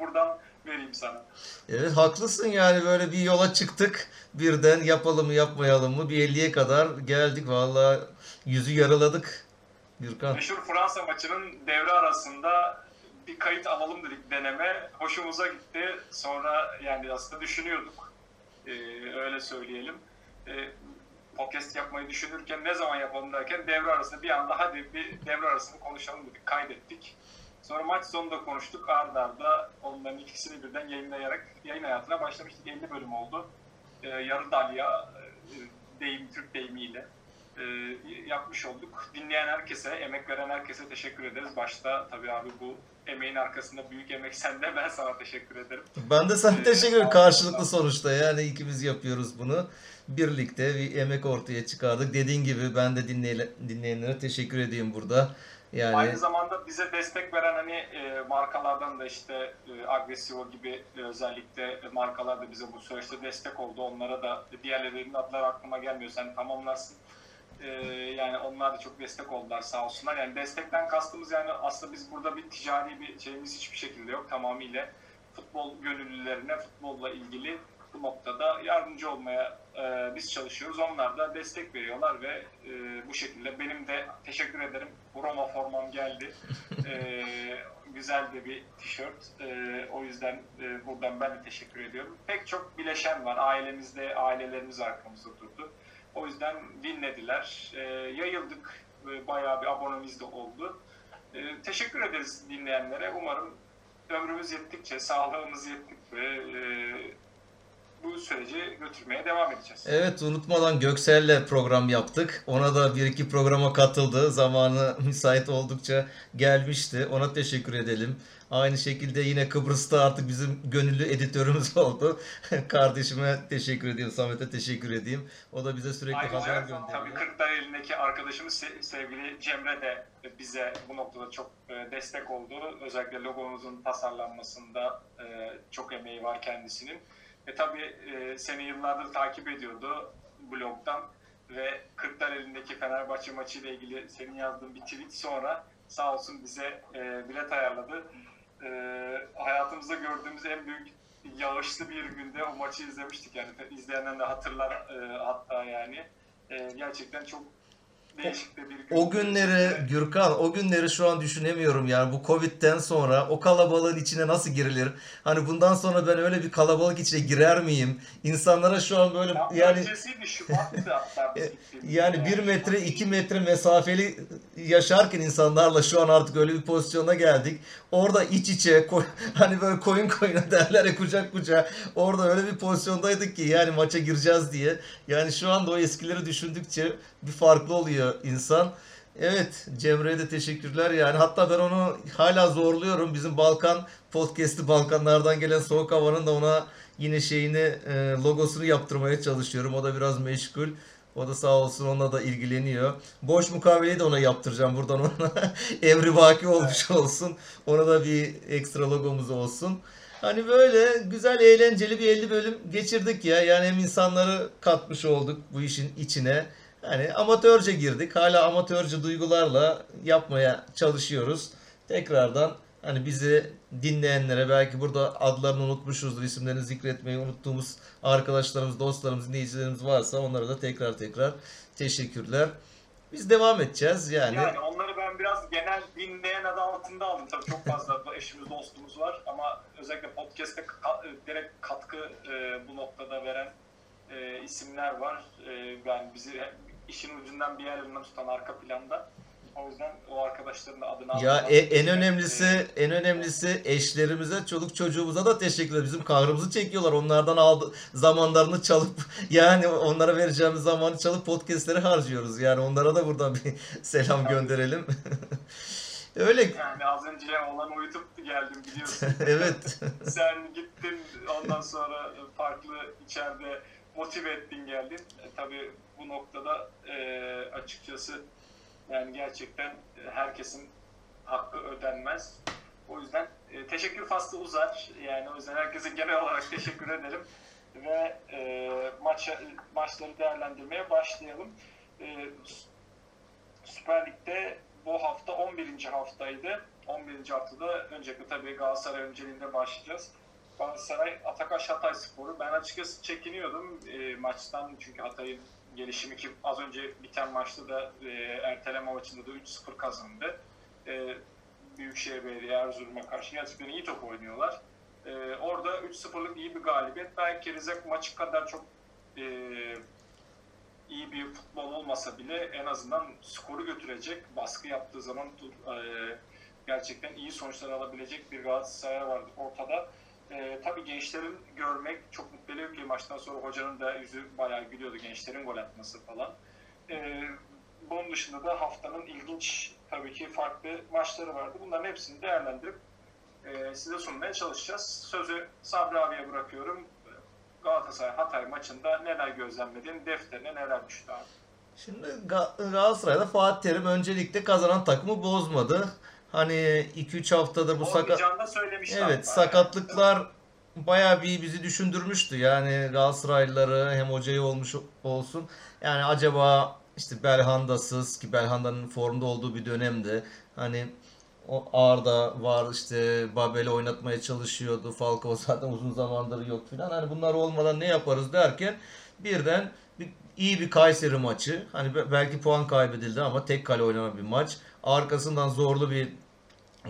Buradan vereyim sana. Evet haklısın yani böyle bir yola çıktık. Birden yapalım mı yapmayalım mı bir 50'ye kadar geldik. Vallahi yüzü yaraladık. Gürkan. Meşhur Fransa maçının devre arasında bir kayıt alalım dedik deneme. Hoşumuza gitti. Sonra yani aslında düşünüyorduk. Ee, öyle söyleyelim. Ee, podcast yapmayı düşünürken ne zaman yapalım derken devre arasında bir anda hadi bir devre arasında konuşalım dedik. Kaydettik. Sonra maç sonunda konuştuk. Arda arda onların ikisini birden yayınlayarak yayın hayatına başlamıştık. 50 bölüm oldu. Ee, yarı dalya e, deyim, Türk deyimiyle e, yapmış olduk. Dinleyen herkese, emek veren herkese teşekkür ederiz. Başta tabii abi bu emeğin arkasında büyük emek sende. Ben sana teşekkür ederim. Ben de sana teşekkür ederim. Karşılıklı sonuçta yani ikimiz yapıyoruz bunu. Birlikte bir emek ortaya çıkardık. Dediğin gibi ben de dinleyen, dinleyenlere teşekkür edeyim burada. Yani Aynı zamanda bize destek veren hani e, markalardan da işte e, Agresivo gibi e, özellikle markalar da bize bu süreçte destek oldu. Onlara da diğerlerinin adları aklıma gelmiyor. Sen tamamlarsın. E, yani onlar da çok destek oldular sağ olsunlar. Yani destekten kastımız yani aslında biz burada bir ticari bir şeyimiz hiçbir şekilde yok. Tamamıyla futbol gönüllülerine futbolla ilgili bu noktada yardımcı olmaya e, biz çalışıyoruz. Onlar da destek veriyorlar ve e, bu şekilde benim de teşekkür ederim. Roma formam geldi. E, güzel de bir tişört. E, o yüzden e, buradan ben de teşekkür ediyorum. Pek çok bileşen var. Ailemizde ailelerimiz arkamızda durdu. O yüzden dinlediler. E, yayıldık. E, bayağı bir abonemiz de oldu. E, teşekkür ederiz dinleyenlere. Umarım ömrümüz yettikçe, sağlığımız yettikçe e, bu süreci götürmeye devam edeceğiz. Evet unutmadan Göksel'le program yaptık. Ona da bir iki programa katıldı. Zamanı müsait oldukça gelmişti. Ona teşekkür edelim. Aynı şekilde yine Kıbrıs'ta artık bizim gönüllü editörümüz oldu. Kardeşime teşekkür ediyorum. Samet'e teşekkür edeyim. O da bize sürekli haber Ayrıca gönderiyor. tabii Kırklareli'ndeki arkadaşımız se- sevgili Cemre de bize bu noktada çok e, destek oldu. Özellikle logomuzun tasarlanmasında e, çok emeği var kendisinin. Ve tabii e, seni yıllardır takip ediyordu blogdan ve Kırklareli'ndeki Fenerbahçe maçıyla ilgili senin yazdığın bir tweet sonra sağ olsun bize e, bilet ayarladı. E, hayatımızda gördüğümüz en büyük yağışlı bir günde o maçı izlemiştik yani izleyenler de hatırlar e, hatta yani E, gerçekten çok değişik de bir gün. O günleri Gürkan, o günleri şu an düşünemiyorum yani bu Covid'den sonra o kalabalığın içine nasıl girilir? Hani bundan sonra ben öyle bir kalabalık içine girer miyim? İnsanlara şu an böyle Ya, yani öncesiydi Şubat'tı hatta biz gittiğimizde. yani bir metre iki metre mesafeli yaşarken insanlarla şu an artık öyle bir pozisyona geldik. Orada iç içe ko- hani böyle koyun koyuna derler ya kucak kucağa. Orada öyle bir pozisyondaydık ki yani maça gireceğiz diye. Yani şu anda o eskileri düşündükçe bir farklı oluyor insan. Evet Cemre'ye de teşekkürler yani. Hatta ben onu hala zorluyorum. Bizim Balkan podcast'i Balkanlardan gelen soğuk havanın da ona yine şeyini e, logosunu yaptırmaya çalışıyorum. O da biraz meşgul. O da sağ olsun onunla da ilgileniyor. Boş mukaveleyi de ona yaptıracağım buradan ona. Emri baki olmuş olsun. Ona da bir ekstra logomuz olsun. Hani böyle güzel eğlenceli bir 50 bölüm geçirdik ya. Yani hem insanları katmış olduk bu işin içine. Hani amatörce girdik. Hala amatörce duygularla yapmaya çalışıyoruz. Tekrardan hani bizi dinleyenlere belki burada adlarını unutmuşuzdur, isimlerini zikretmeyi unuttuğumuz arkadaşlarımız, dostlarımız, dinleyicilerimiz varsa onlara da tekrar tekrar teşekkürler. Biz devam edeceğiz yani. Yani onları ben biraz genel dinleyen adı altında aldım. Tabii çok fazla eşimiz, dostumuz var ama özellikle podcast'te direkt katkı e, bu noktada veren e, isimler var. E, yani bizi işin ucundan bir yerlerinden tutan arka planda. O yüzden o arkadaşların da adını Ya e- en önemlisi en önemlisi eşlerimize, çoluk çocuğumuza da teşekkür ederiz. Bizim kahrımızı çekiyorlar. Onlardan aldı zamanlarını çalıp yani onlara vereceğimiz zamanı çalıp podcast'leri harcıyoruz. Yani onlara da buradan bir selam gönderelim. Öyle Yani az önce olan uyutup geldim biliyorsun. evet. Sen gittin ondan sonra farklı içeride motive ettin geldin. E, tabii bu noktada e, açıkçası yani gerçekten herkesin hakkı ödenmez. O yüzden e, teşekkür faslı uzar. Yani o yüzden herkese genel olarak teşekkür ederim. Ve e, maça, maçları değerlendirmeye başlayalım. E, Süper Lig'de bu hafta 11. haftaydı. 11. haftada öncelikle tabii Galatasaray önceliğinde başlayacağız. Galatasaray Atakaş Hatay Sporu. Ben açıkçası çekiniyordum e, maçtan çünkü Hatay'ın gelişimi ki az önce biten maçta da e, erteleme maçında da 3-0 kazandı. E, Büyükşehir Belediye Erzurum'a karşı gerçekten iyi top oynuyorlar. E, orada 3-0'lık iyi bir galibiyet. Belki Rize maçı kadar çok e, iyi bir futbol olmasa bile en azından skoru götürecek, baskı yaptığı zaman e, gerçekten iyi sonuçlar alabilecek bir Galatasaray vardı ortada. E, tabii gençlerin görmek çok mutlu ediyor ki maçtan sonra hocanın da yüzü bayağı gülüyordu gençlerin gol atması falan. E, bunun dışında da haftanın ilginç tabii ki farklı maçları vardı. Bunların hepsini değerlendirip e, size sunmaya çalışacağız. Sözü Sabri abiye bırakıyorum. Galatasaray Hatay maçında neler gözlemledin, defterine neler düştü abi? Şimdi Ga- Galatasaray'da Fatih Terim öncelikle kazanan takımı bozmadı. Hani 2-3 haftadır bu sakat. Evet sakatlıklar bayağı bir bizi düşündürmüştü. Yani Galatasaraylıları hem hocayı olmuş olsun. Yani acaba işte Belhanda'sız ki Belhanda'nın formda olduğu bir dönemde hani o Arda var işte Babel'i oynatmaya çalışıyordu. Falcao zaten uzun zamandır yok filan. Hani bunlar olmadan ne yaparız derken birden bir, iyi bir Kayseri maçı. Hani be- belki puan kaybedildi ama tek kale oynanan bir maç. Arkasından zorlu bir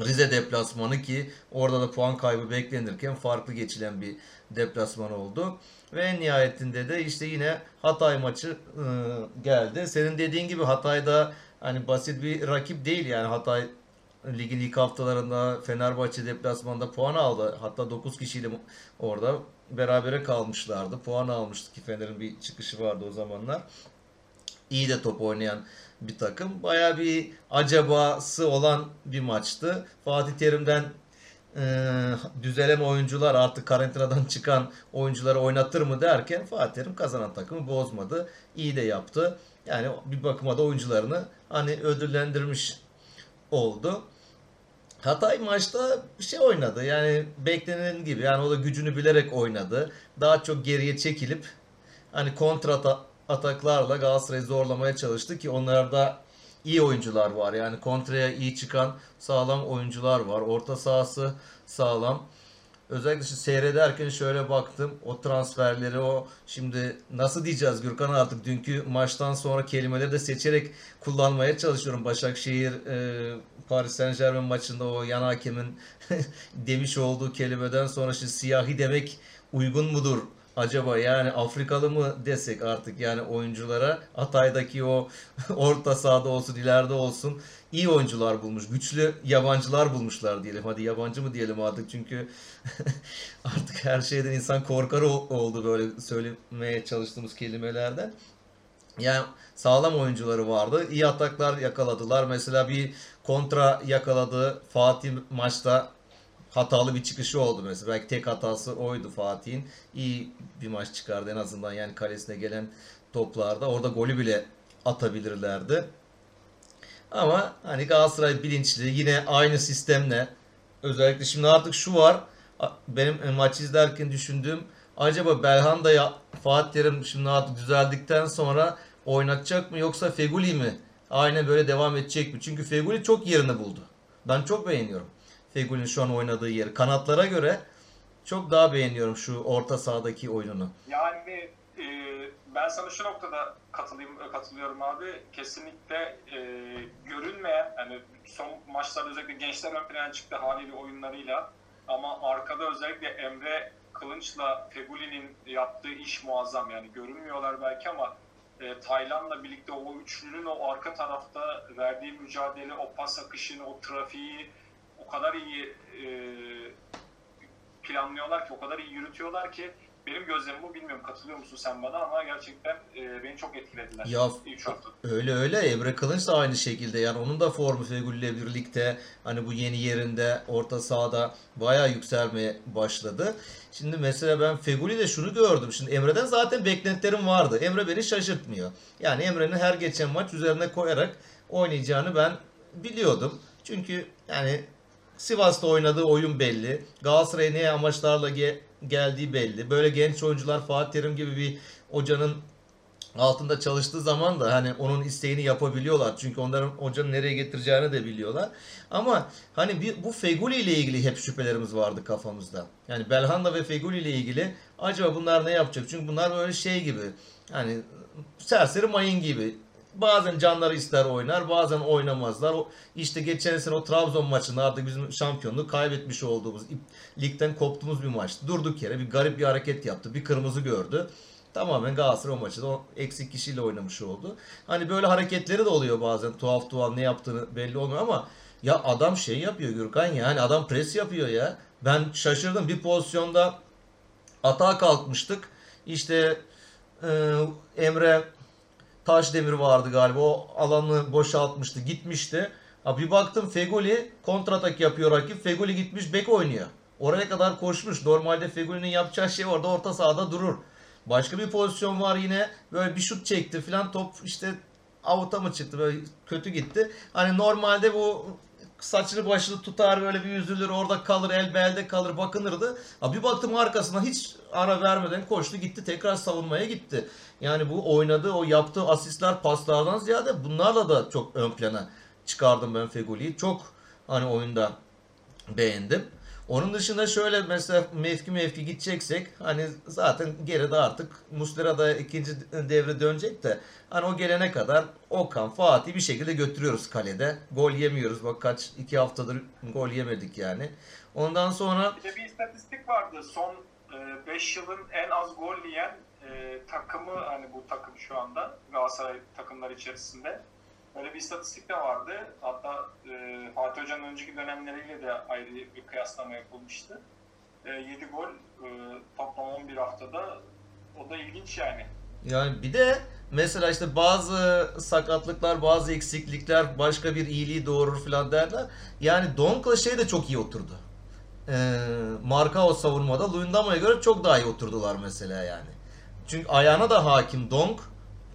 Rize deplasmanı ki orada da puan kaybı beklenirken farklı geçilen bir deplasman oldu. Ve en nihayetinde de işte yine Hatay maçı e, geldi. Senin dediğin gibi Hatay'da hani basit bir rakip değil yani Hatay ligin ilk haftalarında Fenerbahçe deplasmanda puan aldı. Hatta 9 kişiyle orada berabere kalmışlardı. Puan almıştı ki Fener'in bir çıkışı vardı o zamanlar. İyi de top oynayan bir takım. Baya bir acabası olan bir maçtı. Fatih Terim'den e, düzelen oyuncular artık karantinadan çıkan oyuncuları oynatır mı derken Fatih Terim kazanan takımı bozmadı. İyi de yaptı. Yani bir bakıma da oyuncularını hani ödüllendirmiş oldu. Hatay maçta bir şey oynadı. Yani beklenen gibi. Yani o da gücünü bilerek oynadı. Daha çok geriye çekilip hani kontra ataklarla Galatasaray'ı zorlamaya çalıştı ki onlarda iyi oyuncular var. Yani kontraya iyi çıkan sağlam oyuncular var. Orta sahası sağlam. Özellikle şu seyrederken şöyle baktım. O transferleri o şimdi nasıl diyeceğiz Gürkan artık dünkü maçtan sonra kelimeleri de seçerek kullanmaya çalışıyorum. Başakşehir e, Paris Saint Germain maçında o yan hakemin demiş olduğu kelimeden sonra şimdi siyahi demek uygun mudur acaba yani Afrikalı mı desek artık yani oyunculara Hatay'daki o orta sahada olsun ileride olsun iyi oyuncular bulmuş. Güçlü yabancılar bulmuşlar diyelim. Hadi yabancı mı diyelim artık çünkü artık her şeyden insan korkar ol- oldu böyle söylemeye çalıştığımız kelimelerden. Yani sağlam oyuncuları vardı. İyi ataklar yakaladılar. Mesela bir kontra yakaladı. Fatih maçta hatalı bir çıkışı oldu mesela. Belki tek hatası oydu Fatih'in. İyi bir maç çıkardı en azından yani kalesine gelen toplarda. Orada golü bile atabilirlerdi. Ama hani Galatasaray bilinçli yine aynı sistemle özellikle şimdi artık şu var benim e, maç izlerken düşündüğüm acaba Belhanda'ya Fatih Terim şimdi artık düzeldikten sonra oynatacak mı yoksa Feguli mi aynen böyle devam edecek mi? Çünkü Feguli çok yerini buldu. Ben çok beğeniyorum. Feguli'nin şu an oynadığı yeri. Kanatlara göre çok daha beğeniyorum şu orta sahadaki oyununu. Yani e, ben sana şu noktada katılayım, katılıyorum abi. Kesinlikle e, görünmeyen, yani son maçlarda özellikle gençler ön plana çıktı haliyle oyunlarıyla. Ama arkada özellikle Emre Kılınç'la Feguli'nin yaptığı iş muazzam. Yani görünmüyorlar belki ama e, Tayland'la birlikte o üçlünün o arka tarafta verdiği mücadele, o pas akışını, o trafiği o kadar iyi e, planlıyorlar ki, o kadar iyi yürütüyorlar ki benim gözlemim bu. Bilmiyorum katılıyor musun sen bana ama gerçekten e, beni çok etkilediler. Ya öyle öyle Emre Kılınç da aynı şekilde yani onun da formu Fegül ile birlikte hani bu yeni yerinde orta sahada bayağı yükselmeye başladı. Şimdi mesela ben Fegüli'de şunu gördüm. Şimdi Emre'den zaten beklentilerim vardı. Emre beni şaşırtmıyor. Yani Emre'nin her geçen maç üzerine koyarak oynayacağını ben biliyordum. Çünkü yani Sivas'ta oynadığı oyun belli. Galatasaray'a ne amaçlarla ge- geldiği belli. Böyle genç oyuncular Fatih Terim gibi bir hocanın altında çalıştığı zaman da hani onun isteğini yapabiliyorlar. Çünkü onların hocanın nereye getireceğini de biliyorlar. Ama hani bir, bu Feguli ile ilgili hep şüphelerimiz vardı kafamızda. Yani Belhanda ve Feguli ile ilgili acaba bunlar ne yapacak? Çünkü bunlar böyle şey gibi. Yani serseri mayın gibi. Bazen canları ister oynar, bazen oynamazlar. O, işte geçen sene o Trabzon maçında artık bizim şampiyonluğu kaybetmiş olduğumuz, ligden koptuğumuz bir maçtı. Durduk yere bir garip bir hareket yaptı. Bir kırmızı gördü. Tamamen Galatasaray o maçı da eksik kişiyle oynamış oldu. Hani böyle hareketleri de oluyor bazen. Tuhaf tuhaf ne yaptığını belli olmuyor ama ya adam şey yapıyor Gürkan yani adam pres yapıyor ya. Ben şaşırdım bir pozisyonda atağa kalkmıştık. İşte e, Emre Taşdemir vardı galiba. O alanı boşaltmıştı. Gitmişti. Ha bir baktım Fegoli kontratak yapıyor rakip. Fegoli gitmiş bek oynuyor. Oraya kadar koşmuş. Normalde Fegoli'nin yapacağı şey orada orta sahada durur. Başka bir pozisyon var yine. Böyle bir şut çekti filan top işte avuta mı çıktı böyle kötü gitti. Hani normalde bu saçını başını tutar böyle bir üzülür orada kalır el belde kalır bakınırdı. Ha bir baktım arkasına hiç ara vermeden koştu gitti tekrar savunmaya gitti. Yani bu oynadığı o yaptığı asistler paslardan ziyade bunlarla da çok ön plana çıkardım ben Fegoli'yi. Çok hani oyunda beğendim. Onun dışında şöyle mesela mevki mevki gideceksek hani zaten geride artık Muslera da ikinci devre dönecek de hani o gelene kadar Okan, Fatih bir şekilde götürüyoruz kalede. Gol yemiyoruz. Bak kaç iki haftadır gol yemedik yani. Ondan sonra Bir de bir istatistik vardı. Son 5 yılın en az gol yiyen e, takımı hani bu takım şu anda Galatasaray takımlar içerisinde. Öyle bir istatistik de vardı. Hatta e, Fatih Hoca'nın önceki dönemleriyle de ayrı bir kıyaslama yapılmıştı. E, 7 gol e, toplam 11 haftada. O da ilginç yani. Yani bir de mesela işte bazı sakatlıklar, bazı eksiklikler başka bir iyiliği doğurur falan derler. Yani Donk'la şey de çok iyi oturdu. Ee, Marka o savunmada Luyendama'ya göre çok daha iyi oturdular mesela yani. Çünkü ayağına da hakim Donk.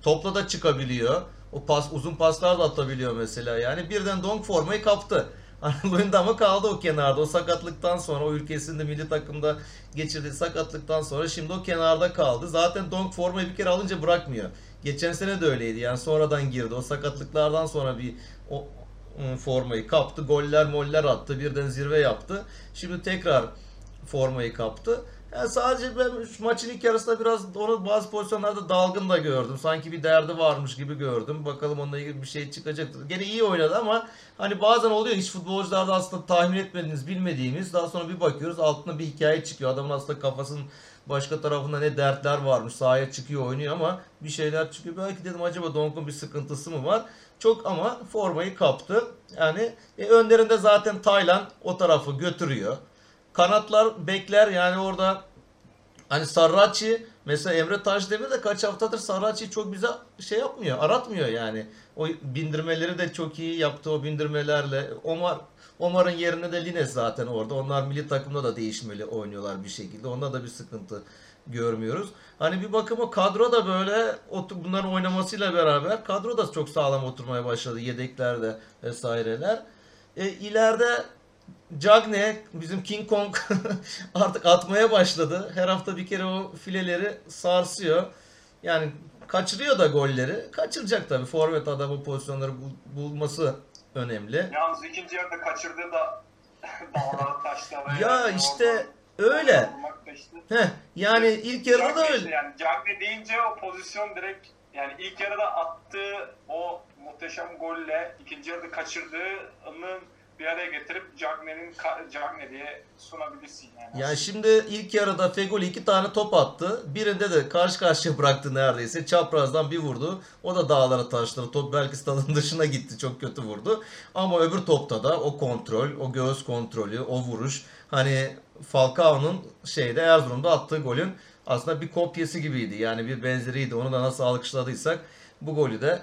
Topla da çıkabiliyor. O pas uzun paslar da atabiliyor mesela yani. Birden Donk formayı kaptı. Hani Luyendama kaldı o kenarda. O sakatlıktan sonra o ülkesinde milli takımda geçirdiği sakatlıktan sonra şimdi o kenarda kaldı. Zaten Donk formayı bir kere alınca bırakmıyor. Geçen sene de öyleydi. Yani sonradan girdi. O sakatlıklardan sonra bir o formayı kaptı. Goller moller attı. Birden zirve yaptı. Şimdi tekrar formayı kaptı. Yani sadece ben şu maçın ilk yarısında biraz onu bazı pozisyonlarda dalgın da gördüm. Sanki bir derdi varmış gibi gördüm. Bakalım onunla ilgili bir şey çıkacaktır. Gene iyi oynadı ama hani bazen oluyor hiç futbolcularda aslında tahmin etmediğiniz, bilmediğimiz daha sonra bir bakıyoruz altında bir hikaye çıkıyor. Adamın aslında kafasının başka tarafında ne dertler varmış. Sahaya çıkıyor oynuyor ama bir şeyler çıkıyor. Belki dedim acaba Donk'un bir sıkıntısı mı var? Çok ama formayı kaptı. Yani e, önlerinde zaten Taylan o tarafı götürüyor. Kanatlar bekler yani orada hani Sarraçi mesela Emre Taşdemir de kaç haftadır Sarraçi çok bize şey yapmıyor, aratmıyor yani. O bindirmeleri de çok iyi yaptı o bindirmelerle. Omar Omar'ın yerine de Lines zaten orada. Onlar milli takımda da değişmeli oynuyorlar bir şekilde. Onda da bir sıkıntı görmüyoruz. Hani bir bakıma kadro da böyle bunların oynamasıyla beraber kadro da çok sağlam oturmaya başladı. Yedeklerde vesaireler. E, ileride Cagne bizim King Kong artık atmaya başladı. Her hafta bir kere o fileleri sarsıyor. Yani kaçırıyor da golleri. Kaçıracak tabii. Forvet adamı pozisyonları bul- bulması önemli. Yalnız ikinci yarıda kaçırdığı da dağlara taşlara. Ya yani işte oradan öyle. da işte. Heh, yani ilk yarıda da Cagne öyle. işte Yani Cagne deyince o pozisyon direkt yani ilk yarıda attığı o muhteşem golle ikinci yarıda kaçırdığının bir araya getirip Cagne'nin Cagne diye sunabilirsin yani. Yani şimdi ilk yarıda Fegoli iki tane top attı. Birinde de karşı karşıya bıraktı neredeyse. Çaprazdan bir vurdu. O da dağlara taştı. Top belki stadın dışına gitti. Çok kötü vurdu. Ama öbür topta da o kontrol, o göğüs kontrolü, o vuruş. Hani Falcao'nun şeyde Erzurum'da attığı golün aslında bir kopyası gibiydi. Yani bir benzeriydi. Onu da nasıl alkışladıysak bu golü de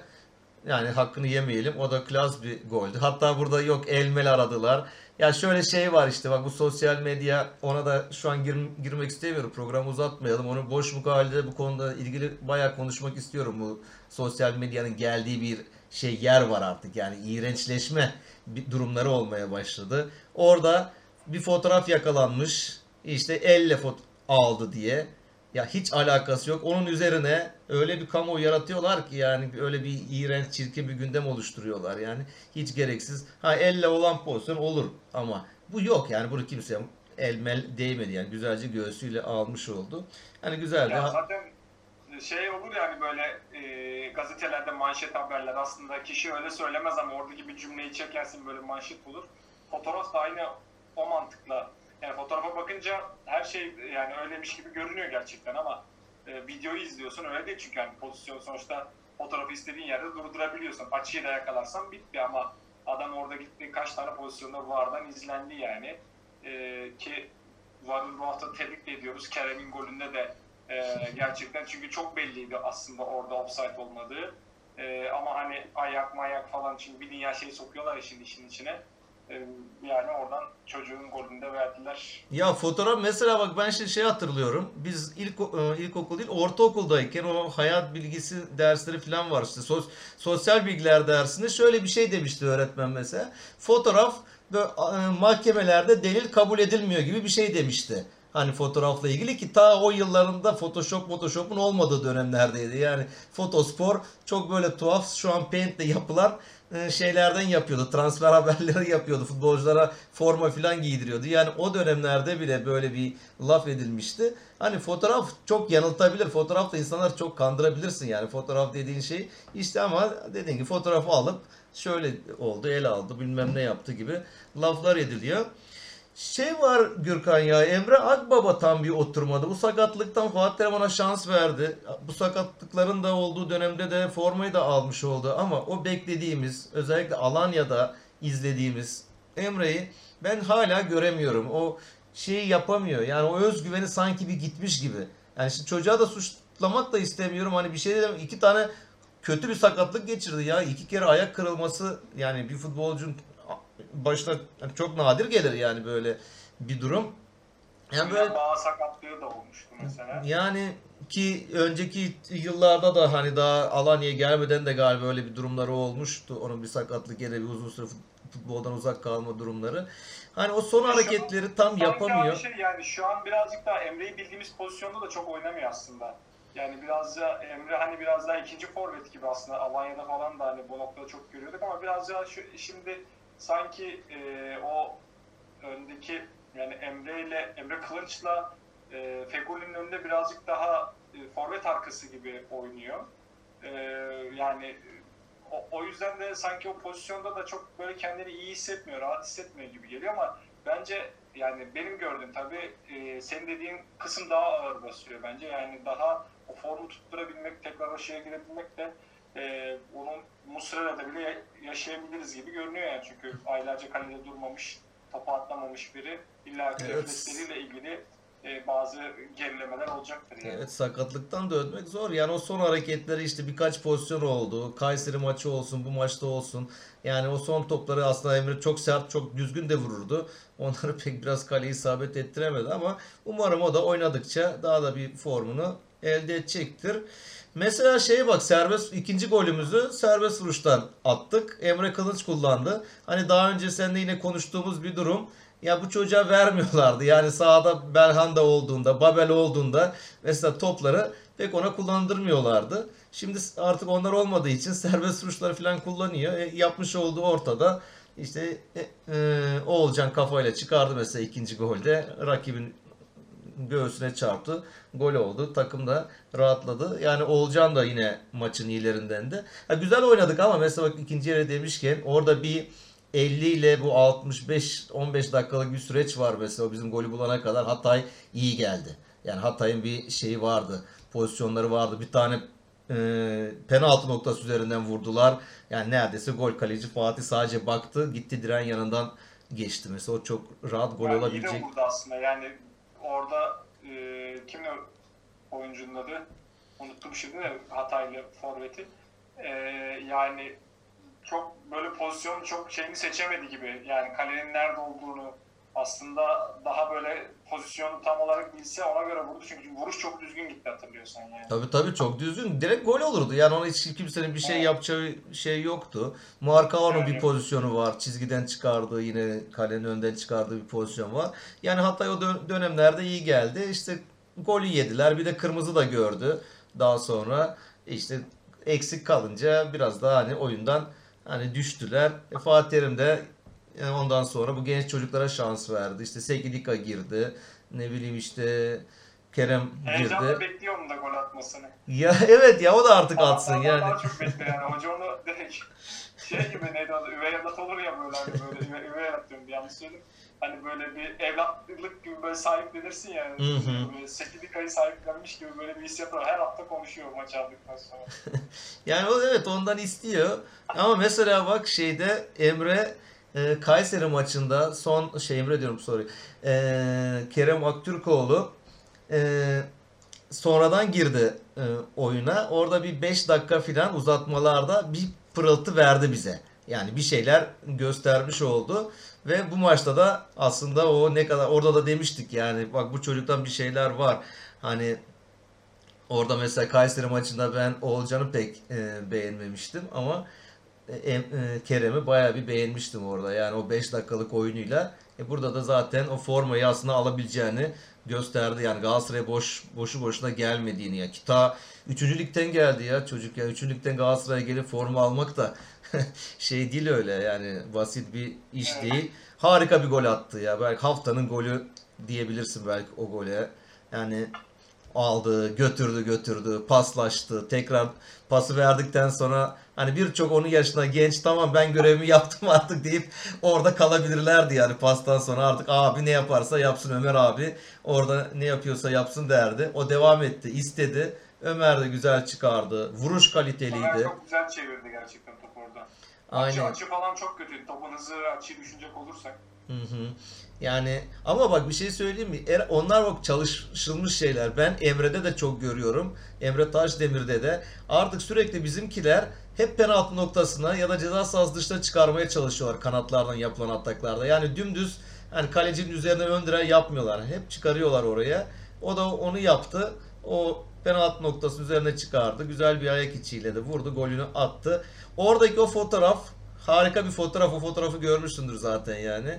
yani hakkını yemeyelim. O da klas bir goldü. Hatta burada yok elmel aradılar. Ya şöyle şey var işte bak bu sosyal medya ona da şu an gir, girmek istemiyorum. Programı uzatmayalım. Onu boş mukavelede bu konuda ilgili bayağı konuşmak istiyorum. Bu sosyal medyanın geldiği bir şey yer var artık. Yani iğrençleşme durumları olmaya başladı. Orada bir fotoğraf yakalanmış. İşte elle foto aldı diye. Ya hiç alakası yok. Onun üzerine öyle bir kamuoyu yaratıyorlar ki yani öyle bir iğrenç çirkin bir gündem oluşturuyorlar yani. Hiç gereksiz. Ha elle olan pozisyon olur ama bu yok yani bunu kimse elmel değmedi yani güzelce göğsüyle almış oldu. Yani güzeldi. Ya zaten şey olur yani böyle e, gazetelerde manşet haberler aslında kişi öyle söylemez ama oradaki bir cümleyi çekersin böyle manşet olur. Fotoğraf da aynı o mantıkla yani fotoğrafa bakınca her şey yani öyleymiş gibi görünüyor gerçekten ama e, videoyu izliyorsun öyle değil çünkü yani pozisyon sonuçta fotoğrafı istediğin yerde durdurabiliyorsun. Açıyı da yakalarsan bitti ama adam orada gitti kaç tane pozisyonda VAR'dan izlendi yani. E, ki VAR'ı bu hafta tebrik ediyoruz. Kerem'in golünde de e, gerçekten çünkü çok belliydi aslında orada offside olmadığı. E, ama hani ayak mayak falan çünkü bir dünya şey sokuyorlar işin işin içine. Ee, yani oradan çocuğun golünde verdiler. Ya fotoğraf mesela bak ben şimdi şey hatırlıyorum. Biz ilk e, ilkokul değil ortaokuldayken o hayat bilgisi dersleri falan var işte. Sos, sosyal bilgiler dersinde şöyle bir şey demişti öğretmen mesela. Fotoğraf böyle, mahkemelerde delil kabul edilmiyor gibi bir şey demişti. Hani fotoğrafla ilgili ki ta o yıllarında Photoshop, Photoshop'un olmadığı dönemlerdeydi. Yani fotospor çok böyle tuhaf şu an Paint'le yapılan şeylerden yapıyordu. Transfer haberleri yapıyordu. Futbolculara forma falan giydiriyordu. Yani o dönemlerde bile böyle bir laf edilmişti. Hani fotoğraf çok yanıltabilir. Fotoğrafta insanlar çok kandırabilirsin yani. Fotoğraf dediğin şey işte ama dediğin gibi fotoğrafı alıp şöyle oldu, el aldı, bilmem ne yaptı gibi laflar ediliyor. Şey var Gürkan ya Emre Akbaba tam bir oturmadı. Bu sakatlıktan Fatih Terim ona şans verdi. Bu sakatlıkların da olduğu dönemde de formayı da almış oldu. Ama o beklediğimiz özellikle Alanya'da izlediğimiz Emre'yi ben hala göremiyorum. O şeyi yapamıyor. Yani o özgüveni sanki bir gitmiş gibi. Yani şimdi çocuğa da suçlamak da istemiyorum. Hani bir şey dedim iki tane kötü bir sakatlık geçirdi ya. iki kere ayak kırılması yani bir futbolcunun başta çok nadir gelir yani böyle bir durum. Yani böyle bağ sakatlığı da olmuştu mesela. Yani ki önceki yıllarda da hani daha Alanya'ya gelmeden de galiba öyle bir durumları olmuştu. Onun bir sakatlık ya da bir uzun süre futboldan uzak kalma durumları. Hani o son hareketleri tam yapamıyor. Şey yani şu an birazcık daha Emre'yi bildiğimiz pozisyonda da çok oynamıyor aslında. Yani biraz da Emre hani biraz daha ikinci forvet gibi aslında Alanya'da falan da hani bu noktada çok görüyorduk ama biraz daha şu şimdi sanki e, o öndeki yani Emre ile Emre Kılıç'la e, Fegoli'nin önünde birazcık daha e, forvet arkası gibi oynuyor. E, yani o, o yüzden de sanki o pozisyonda da çok böyle kendini iyi hissetmiyor, rahat hissetmiyor gibi geliyor ama bence yani benim gördüğüm tabii e, senin dediğin kısım daha ağır basıyor bence. Yani daha o formu tutturabilmek, tekrar şeye girebilmek de e, onun Muslera'da bile yaşayabiliriz gibi görünüyor yani. Çünkü aylarca kalede durmamış, topa atlamamış biri. İlla ki evet. ilgili e, bazı gerilemeler olacaktır yani. Evet sakatlıktan dönmek zor. Yani o son hareketleri işte birkaç pozisyon oldu. Kayseri maçı olsun, bu maçta olsun. Yani o son topları aslında Emre çok sert, çok düzgün de vururdu. Onları pek biraz kaleyi isabet ettiremedi ama umarım o da oynadıkça daha da bir formunu elde edecektir. Mesela şeye bak serbest ikinci golümüzü serbest vuruştan attık. Emre Kılıç kullandı. Hani daha önce seninle yine konuştuğumuz bir durum. Ya bu çocuğa vermiyorlardı. Yani sahada Belhanda olduğunda, Babel olduğunda mesela topları pek ona kullandırmıyorlardı. Şimdi artık onlar olmadığı için serbest vuruşları falan kullanıyor. E, yapmış olduğu ortada. İşte e, e, Oğulcan kafayla çıkardı mesela ikinci golde. Rakibin göğsüne çarptı. Gol oldu. Takım da rahatladı. Yani Olcan da yine maçın iyilerinden de. Güzel oynadık ama mesela bak ikinci yere demişken orada bir 50 ile bu 65 15 dakikalık bir süreç var mesela o bizim golü bulana kadar Hatay iyi geldi. Yani Hatay'ın bir şeyi vardı. Pozisyonları vardı. Bir tane e, penaltı noktası üzerinden vurdular. Yani neredeyse gol kaleci Fatih sadece baktı. Gitti diren yanından geçti. Mesela o çok rahat gol yani olabilecek. vurdu aslında. Yani orada e, kimle oyuncunun adı? Unuttum şimdi de Hataylı forveti. E, yani çok böyle pozisyon çok şeyini seçemedi gibi. Yani kalenin nerede olduğunu aslında daha böyle pozisyonu tam olarak bilse ona göre vurdu. Çünkü vuruş çok düzgün gitti hatırlıyorsan yani. Tabii tabii çok düzgün. Direkt gol olurdu. Yani ona hiç kimsenin bir şey Evet. yapacağı şey yoktu. Marcao'nun bir Evet. pozisyonu var. Çizgiden çıkardığı yine kalenin önden çıkardığı bir pozisyon var. Yani Hatay o dön- dönemlerde iyi geldi. İşte golü yediler. Bir de kırmızı da gördü. Daha sonra işte eksik kalınca biraz daha hani oyundan hani düştüler. E, Fatih Terim de ondan sonra bu genç çocuklara şans verdi. İşte Sekidika girdi. Ne bileyim işte Kerem girdi. Heyecanla bekliyorum da gol atmasını. Ya evet ya o da artık atsın Taraftarlar yani. Daha çok bekliyor yani. Hoca onu direkt şey gibi neydi adı? Üvey evlat olur ya böyle hani böyle üvey, üvey evlat diyorum bir yanlış söyledim. Hani böyle bir evlatlık gibi böyle sahiplenirsin ya. Hı hı. Böyle Sekidika'yı sahiplenmiş gibi böyle bir hissiyat var. Her hafta konuşuyor maç aldıktan sonra. Yani o evet ondan istiyor. Ama mesela bak şeyde Emre e, Kayseri maçında son şey Emre diyorum sorry. E, Kerem Aktürkoğlu e, sonradan girdi e, oyuna. Orada bir 5 dakika filan uzatmalarda bir pırıltı verdi bize. Yani bir şeyler göstermiş oldu. Ve bu maçta da aslında o ne kadar orada da demiştik yani bak bu çocuktan bir şeyler var. Hani Orada mesela Kayseri maçında ben Oğulcan'ı pek e, beğenmemiştim ama Kerem'i bayağı bir beğenmiştim orada. Yani o 5 dakikalık oyunuyla. E, burada da zaten o formayı aslında alabileceğini gösterdi. Yani Galatasaray'a boş boşu boşuna gelmediğini ya. Kita 3. ligden geldi ya çocuk ya. 3. ligden Galatasaray'a gelip forma almak da şey değil öyle yani basit bir iş değil. Harika bir gol attı ya. Belki haftanın golü diyebilirsin belki o gole. Yani aldı, götürdü, götürdü, paslaştı. Tekrar pası verdikten sonra hani birçok onun yaşında genç tamam ben görevimi yaptım artık deyip orada kalabilirlerdi yani pastan sonra artık abi ne yaparsa yapsın Ömer abi. Orada ne yapıyorsa yapsın derdi. O devam etti, istedi. Ömer de güzel çıkardı. Vuruş kaliteliydi. çok güzel çevirdi gerçekten topu orada. Açı, Aynen. açı falan çok kötü. Topun hızı açıyı düşünecek olursak. Yani ama bak bir şey söyleyeyim mi? Er- Onlar bak çalışılmış şeyler. Ben Emre'de de çok görüyorum. Emre Taşdemir'de de. Artık sürekli bizimkiler hep penaltı noktasına ya da ceza sahası dışına çıkarmaya çalışıyorlar kanatlardan yapılan ataklarda. Yani dümdüz hani kalecinin üzerine ön yapmıyorlar. Hep çıkarıyorlar oraya. O da onu yaptı. O penaltı noktası üzerine çıkardı. Güzel bir ayak içiyle de vurdu. Golünü attı. Oradaki o fotoğraf harika bir fotoğraf. O fotoğrafı görmüşsündür zaten yani.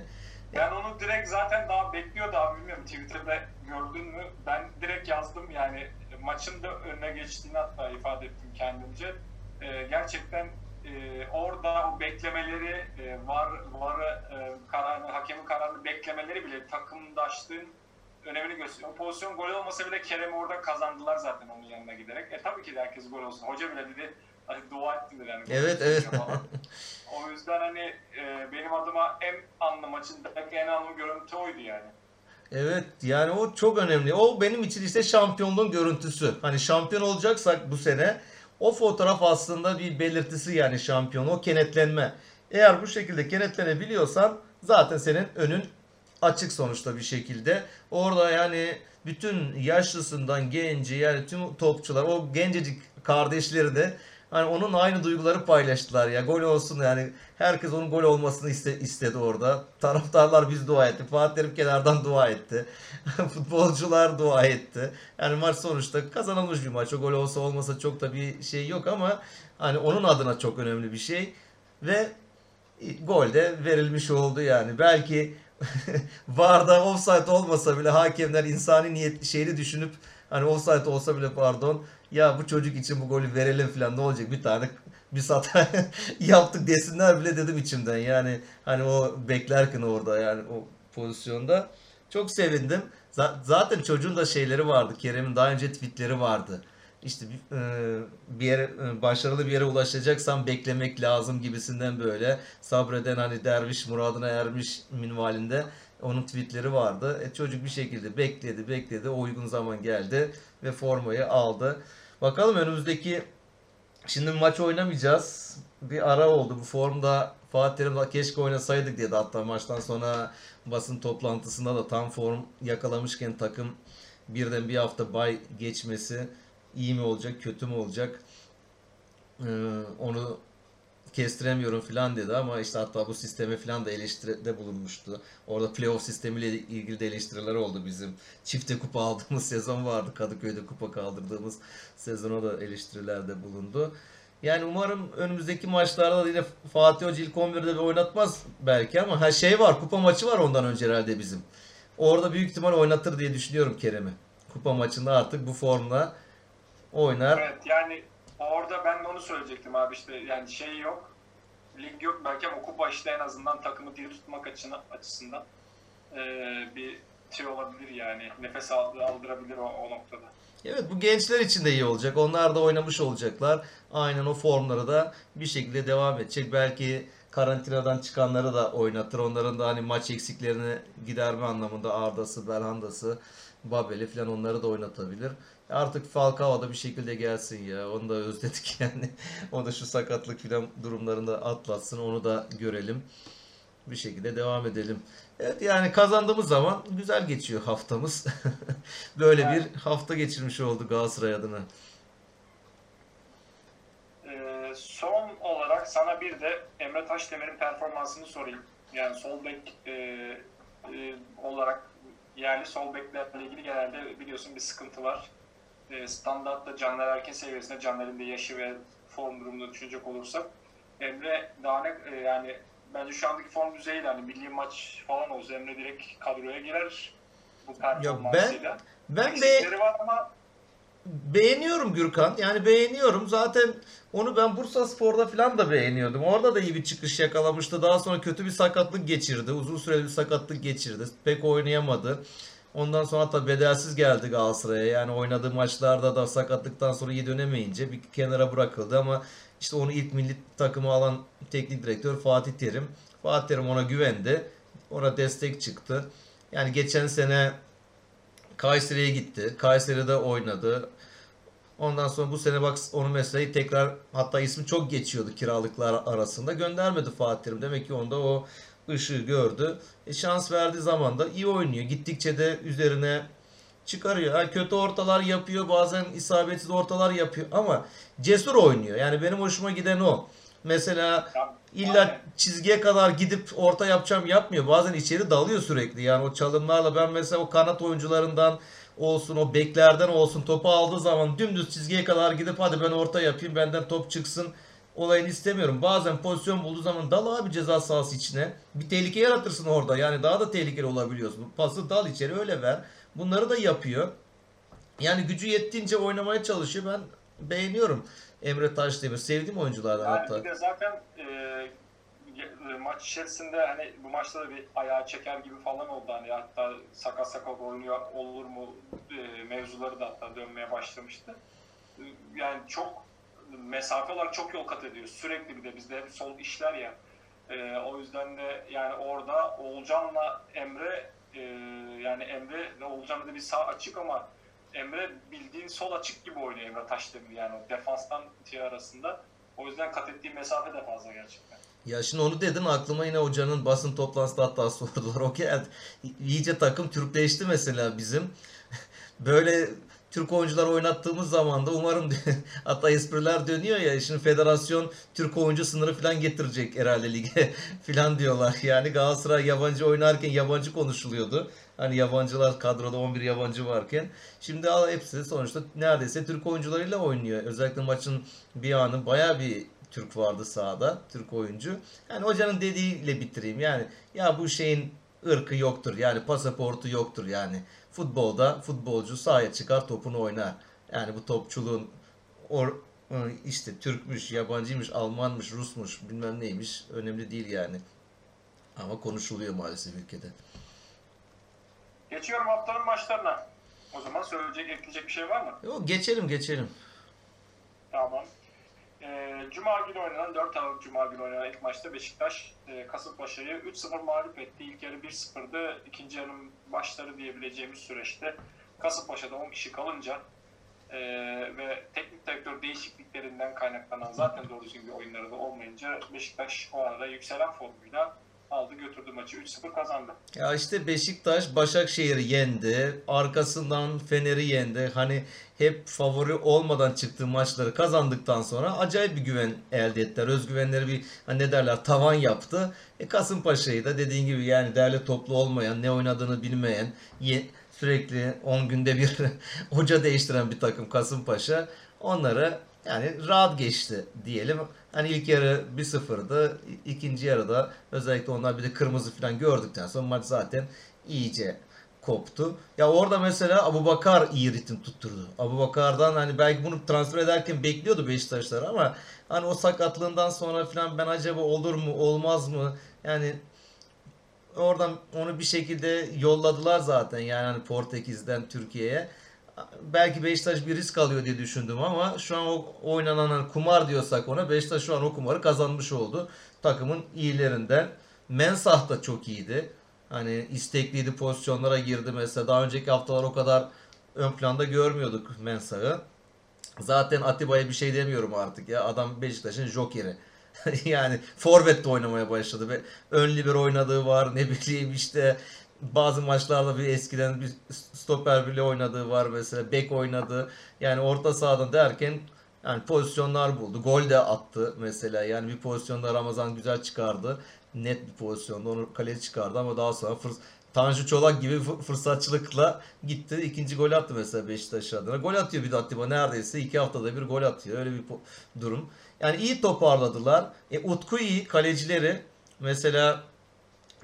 Ben onu direkt zaten daha bekliyordu abi bilmiyorum Twitter'da gördün mü? Ben direkt yazdım yani maçın da önüne geçtiğini hatta ifade ettim kendimce. Ee, gerçekten e, orada o beklemeleri e, var var e, kararını hakemin kararını beklemeleri bile takımdaşlığın önemini gösteriyor. O pozisyon gol olmasa bile Kerem'i orada kazandılar zaten onun yanına giderek. E tabii ki de herkes gol olsun. Hoca bile dedi dua ettiler yani. Evet, evet. O yüzden hani e, benim adıma en anlı maçındaki en anlı görüntü oydu yani. Evet yani o çok önemli. O benim için işte şampiyonluğun görüntüsü. Hani şampiyon olacaksak bu sene o fotoğraf aslında bir belirtisi yani şampiyon. O kenetlenme. Eğer bu şekilde kenetlenebiliyorsan zaten senin önün açık sonuçta bir şekilde. Orada yani bütün yaşlısından genci yani tüm topçular o gencecik kardeşleri de hani onun aynı duyguları paylaştılar ya. Gol olsun yani herkes onun gol olmasını iste, istedi orada. Taraftarlar biz dua etti. Fatih Terim kenardan dua etti. Futbolcular dua etti. Yani maç sonuçta kazanılmış bir maç. O gol olsa olmasa çok da bir şey yok ama hani onun adına çok önemli bir şey. Ve gol de verilmiş oldu yani. Belki VAR'da offside olmasa bile hakemler insani niyet şeyini düşünüp hani offside olsa bile pardon ya bu çocuk için bu golü verelim falan ne olacak bir tane biz hata yaptık desinler bile dedim içimden yani hani o beklerken orada yani o pozisyonda çok sevindim. Zaten çocuğun da şeyleri vardı. Kerem'in daha önce tweetleri vardı. işte bir, e, bir yere e, başarılı bir yere ulaşacaksan beklemek lazım gibisinden böyle sabreden hani derviş muradına ermiş minvalinde onun tweetleri vardı. E, çocuk bir şekilde bekledi bekledi o uygun zaman geldi ve formayı aldı. Bakalım önümüzdeki şimdi maç oynamayacağız. Bir ara oldu bu formda Fatih Terim keşke oynasaydık dedi hatta maçtan sonra basın toplantısında da tam form yakalamışken takım birden bir hafta bay geçmesi iyi mi olacak, kötü mü olacak? Ee, onu kestiremiyorum falan dedi ama işte hatta bu sisteme falan da eleştiride bulunmuştu. Orada playoff sistemiyle ilgili de eleştiriler oldu bizim. Çifte kupa aldığımız sezon vardı. Kadıköy'de kupa kaldırdığımız sezona da eleştirilerde bulundu. Yani umarım önümüzdeki maçlarda da yine Fatih Hoca ilk 11'de bir oynatmaz belki ama her şey var. Kupa maçı var ondan önce herhalde bizim. Orada büyük ihtimal oynatır diye düşünüyorum Kerem'i. Kupa maçında artık bu formla oynar. Evet yani orada ben de onu söyleyecektim abi işte yani şey yok. Lig yok belki ama kupa işte en azından takımı diri tutmak açısından, ee, bir şey olabilir yani. Nefes aldırabilir o, o noktada. Evet bu gençler için de iyi olacak. Onlar da oynamış olacaklar. Aynen o formları da bir şekilde devam edecek. Belki karantinadan çıkanları da oynatır. Onların da hani maç eksiklerini giderme anlamında Arda'sı, Belhanda'sı, Babel'i falan onları da oynatabilir. Artık Falcao da bir şekilde gelsin ya. Onu da özledik yani. o da şu sakatlık falan durumlarında atlatsın. Onu da görelim. Bir şekilde devam edelim. Evet yani kazandığımız zaman güzel geçiyor haftamız. Böyle evet. bir hafta geçirmiş oldu Galatasaray adına. Ee, son olarak sana bir de Emre Taşdemir'in performansını sorayım. Yani sol bek e, e, olarak yani sol beklerle ilgili genelde biliyorsun bir sıkıntı var. E, standartta Caner Erkin seviyesinde Caner'in de yaşı ve form durumunu düşünecek olursak Emre daha ne e, yani bence şu andaki form düzeyi hani milli maç falan olsa Emre direkt kadroya girer bu performansıyla. ben ben de var ama beğeniyorum Gürkan. Yani beğeniyorum. Zaten onu ben Bursa Spor'da falan da beğeniyordum. Orada da iyi bir çıkış yakalamıştı. Daha sonra kötü bir sakatlık geçirdi. Uzun süreli bir sakatlık geçirdi. Pek oynayamadı. Ondan sonra da bedelsiz geldi Galatasaray'a. Yani oynadığı maçlarda da sakatlıktan sonra iyi dönemeyince bir kenara bırakıldı ama işte onu ilk milli takımı alan teknik direktör Fatih Terim. Fatih Terim ona güvendi. Ona destek çıktı. Yani geçen sene Kayseri'ye gitti. Kayseri'de oynadı. Ondan sonra bu sene bak onun mesleği tekrar hatta ismi çok geçiyordu kiralıklar arasında. Göndermedi Fatih Terim. Demek ki onda o ışığı gördü. E, şans verdiği zaman da iyi oynuyor. Gittikçe de üzerine çıkarıyor. Ha, kötü ortalar yapıyor. Bazen isabetsiz ortalar yapıyor. Ama cesur oynuyor. Yani benim hoşuma giden o. Mesela illa çizgiye kadar gidip orta yapacağım yapmıyor. Bazen içeri dalıyor sürekli. Yani o çalımlarla ben mesela o kanat oyuncularından olsun o beklerden olsun topu aldığı zaman dümdüz çizgiye kadar gidip hadi ben orta yapayım benden top çıksın olayını istemiyorum. Bazen pozisyon bulduğu zaman dal abi ceza sahası içine. Bir tehlike yaratırsın orada. Yani daha da tehlikeli olabiliyorsun. Pası dal içeri öyle ver. Bunları da yapıyor. Yani gücü yettiğince oynamaya çalışıyor. Ben beğeniyorum Emre Taşdemir. Sevdiğim oyunculardan yani hatta. Bir de zaten e, e, maç içerisinde hani bu maçta da bir ayağı çeker gibi falan oldu. Hani hatta sakat sakat oynuyor olur mu e, mevzuları da hatta dönmeye başlamıştı. E, yani çok mesafe olarak çok yol kat ediyor. Sürekli bir de bizde hep sol işler ya. E, o yüzden de yani orada Oğulcan'la Emre e, yani Emre ve Oğulcan'da da bir sağ açık ama Emre bildiğin sol açık gibi oynuyor Emre Taşdemir yani o defanstan şey arasında. O yüzden kat ettiği mesafe de fazla gerçekten. Ya şimdi onu dedin aklıma yine hocanın basın toplantısında hatta sordular. O geldi. İyice takım Türkleşti mesela bizim. Böyle Türk oyuncular oynattığımız zaman da umarım hatta espriler dönüyor ya şimdi federasyon Türk oyuncu sınırı falan getirecek herhalde lige falan diyorlar. Yani Galatasaray yabancı oynarken yabancı konuşuluyordu. Hani yabancılar kadroda 11 yabancı varken şimdi hepsi sonuçta neredeyse Türk oyuncularıyla oynuyor. Özellikle maçın bir anı baya bir Türk vardı sahada. Türk oyuncu. Yani hocanın dediğiyle bitireyim. Yani ya bu şeyin ırkı yoktur. Yani pasaportu yoktur yani. Futbolda futbolcu sahaya çıkar topunu oynar. Yani bu topçuluğun or, işte Türkmüş, yabancıymış, Almanmış, Rusmuş bilmem neymiş önemli değil yani. Ama konuşuluyor maalesef ülkede. Geçiyorum haftanın maçlarına. O zaman söyleyecek, ekleyecek bir şey var mı? Yok geçelim geçelim. Tamam. Ee, Cuma günü oynanan 4 Aralık Cuma günü oynanan ilk maçta Beşiktaş e, Kasımpaşa'yı 3-0 mağlup etti. İlk yarı 1-0'dı. İkinci yarının başları diyebileceğimiz süreçte Kasımpaşa'da 10 kişi kalınca e, ve teknik direktör değişikliklerinden kaynaklanan zaten doğru düzgün bir oyunları da olmayınca Beşiktaş o arada yükselen formuyla aldı götürdü maçı 3-0 kazandı. Ya işte Beşiktaş Başakşehir'i yendi. Arkasından Fener'i yendi. Hani hep favori olmadan çıktığı maçları kazandıktan sonra acayip bir güven elde ettiler. Özgüvenleri bir hani ne derler tavan yaptı. E Kasımpaşa'yı da dediğin gibi yani değerli toplu olmayan, ne oynadığını bilmeyen, ye- sürekli 10 günde bir hoca değiştiren bir takım Kasımpaşa onları yani rahat geçti diyelim. Hani ilk yarı 1-0'dı. ikinci yarıda özellikle onlar bir de kırmızı falan gördükten sonra maç zaten iyice koptu. Ya orada mesela Abu Bakar iyi ritim tutturdu. Abu Bakar'dan hani belki bunu transfer ederken bekliyordu Beşiktaşlar ama hani o sakatlığından sonra falan ben acaba olur mu olmaz mı? Yani oradan onu bir şekilde yolladılar zaten yani hani Portekiz'den Türkiye'ye. Belki Beşiktaş bir risk alıyor diye düşündüm ama şu an o oynanan kumar diyorsak ona Beşiktaş şu an o kumarı kazanmış oldu. Takımın iyilerinden. Mensah da çok iyiydi. Hani istekliydi pozisyonlara girdi mesela. Daha önceki haftalar o kadar ön planda görmüyorduk Mensah'ı. Zaten Atiba'ya bir şey demiyorum artık ya. Adam Beşiktaş'ın jokeri. yani forvet de oynamaya başladı ve ön libero oynadığı var. Ne bileyim işte bazı maçlarda bir eskiden bir stoper bile oynadığı var mesela. Bek oynadı. Yani orta sahadan derken yani pozisyonlar buldu. Gol de attı mesela. Yani bir pozisyonda Ramazan güzel çıkardı. Net bir pozisyonda onu kaleci çıkardı ama daha sonra fırs Tanju Çolak gibi fı- fırsatçılıkla gitti. ikinci gol attı mesela Beşiktaş adına. Gol atıyor bir de Atiba neredeyse. iki haftada bir gol atıyor. Öyle bir durum. Yani iyi toparladılar. E, Utku iyi. Kalecileri mesela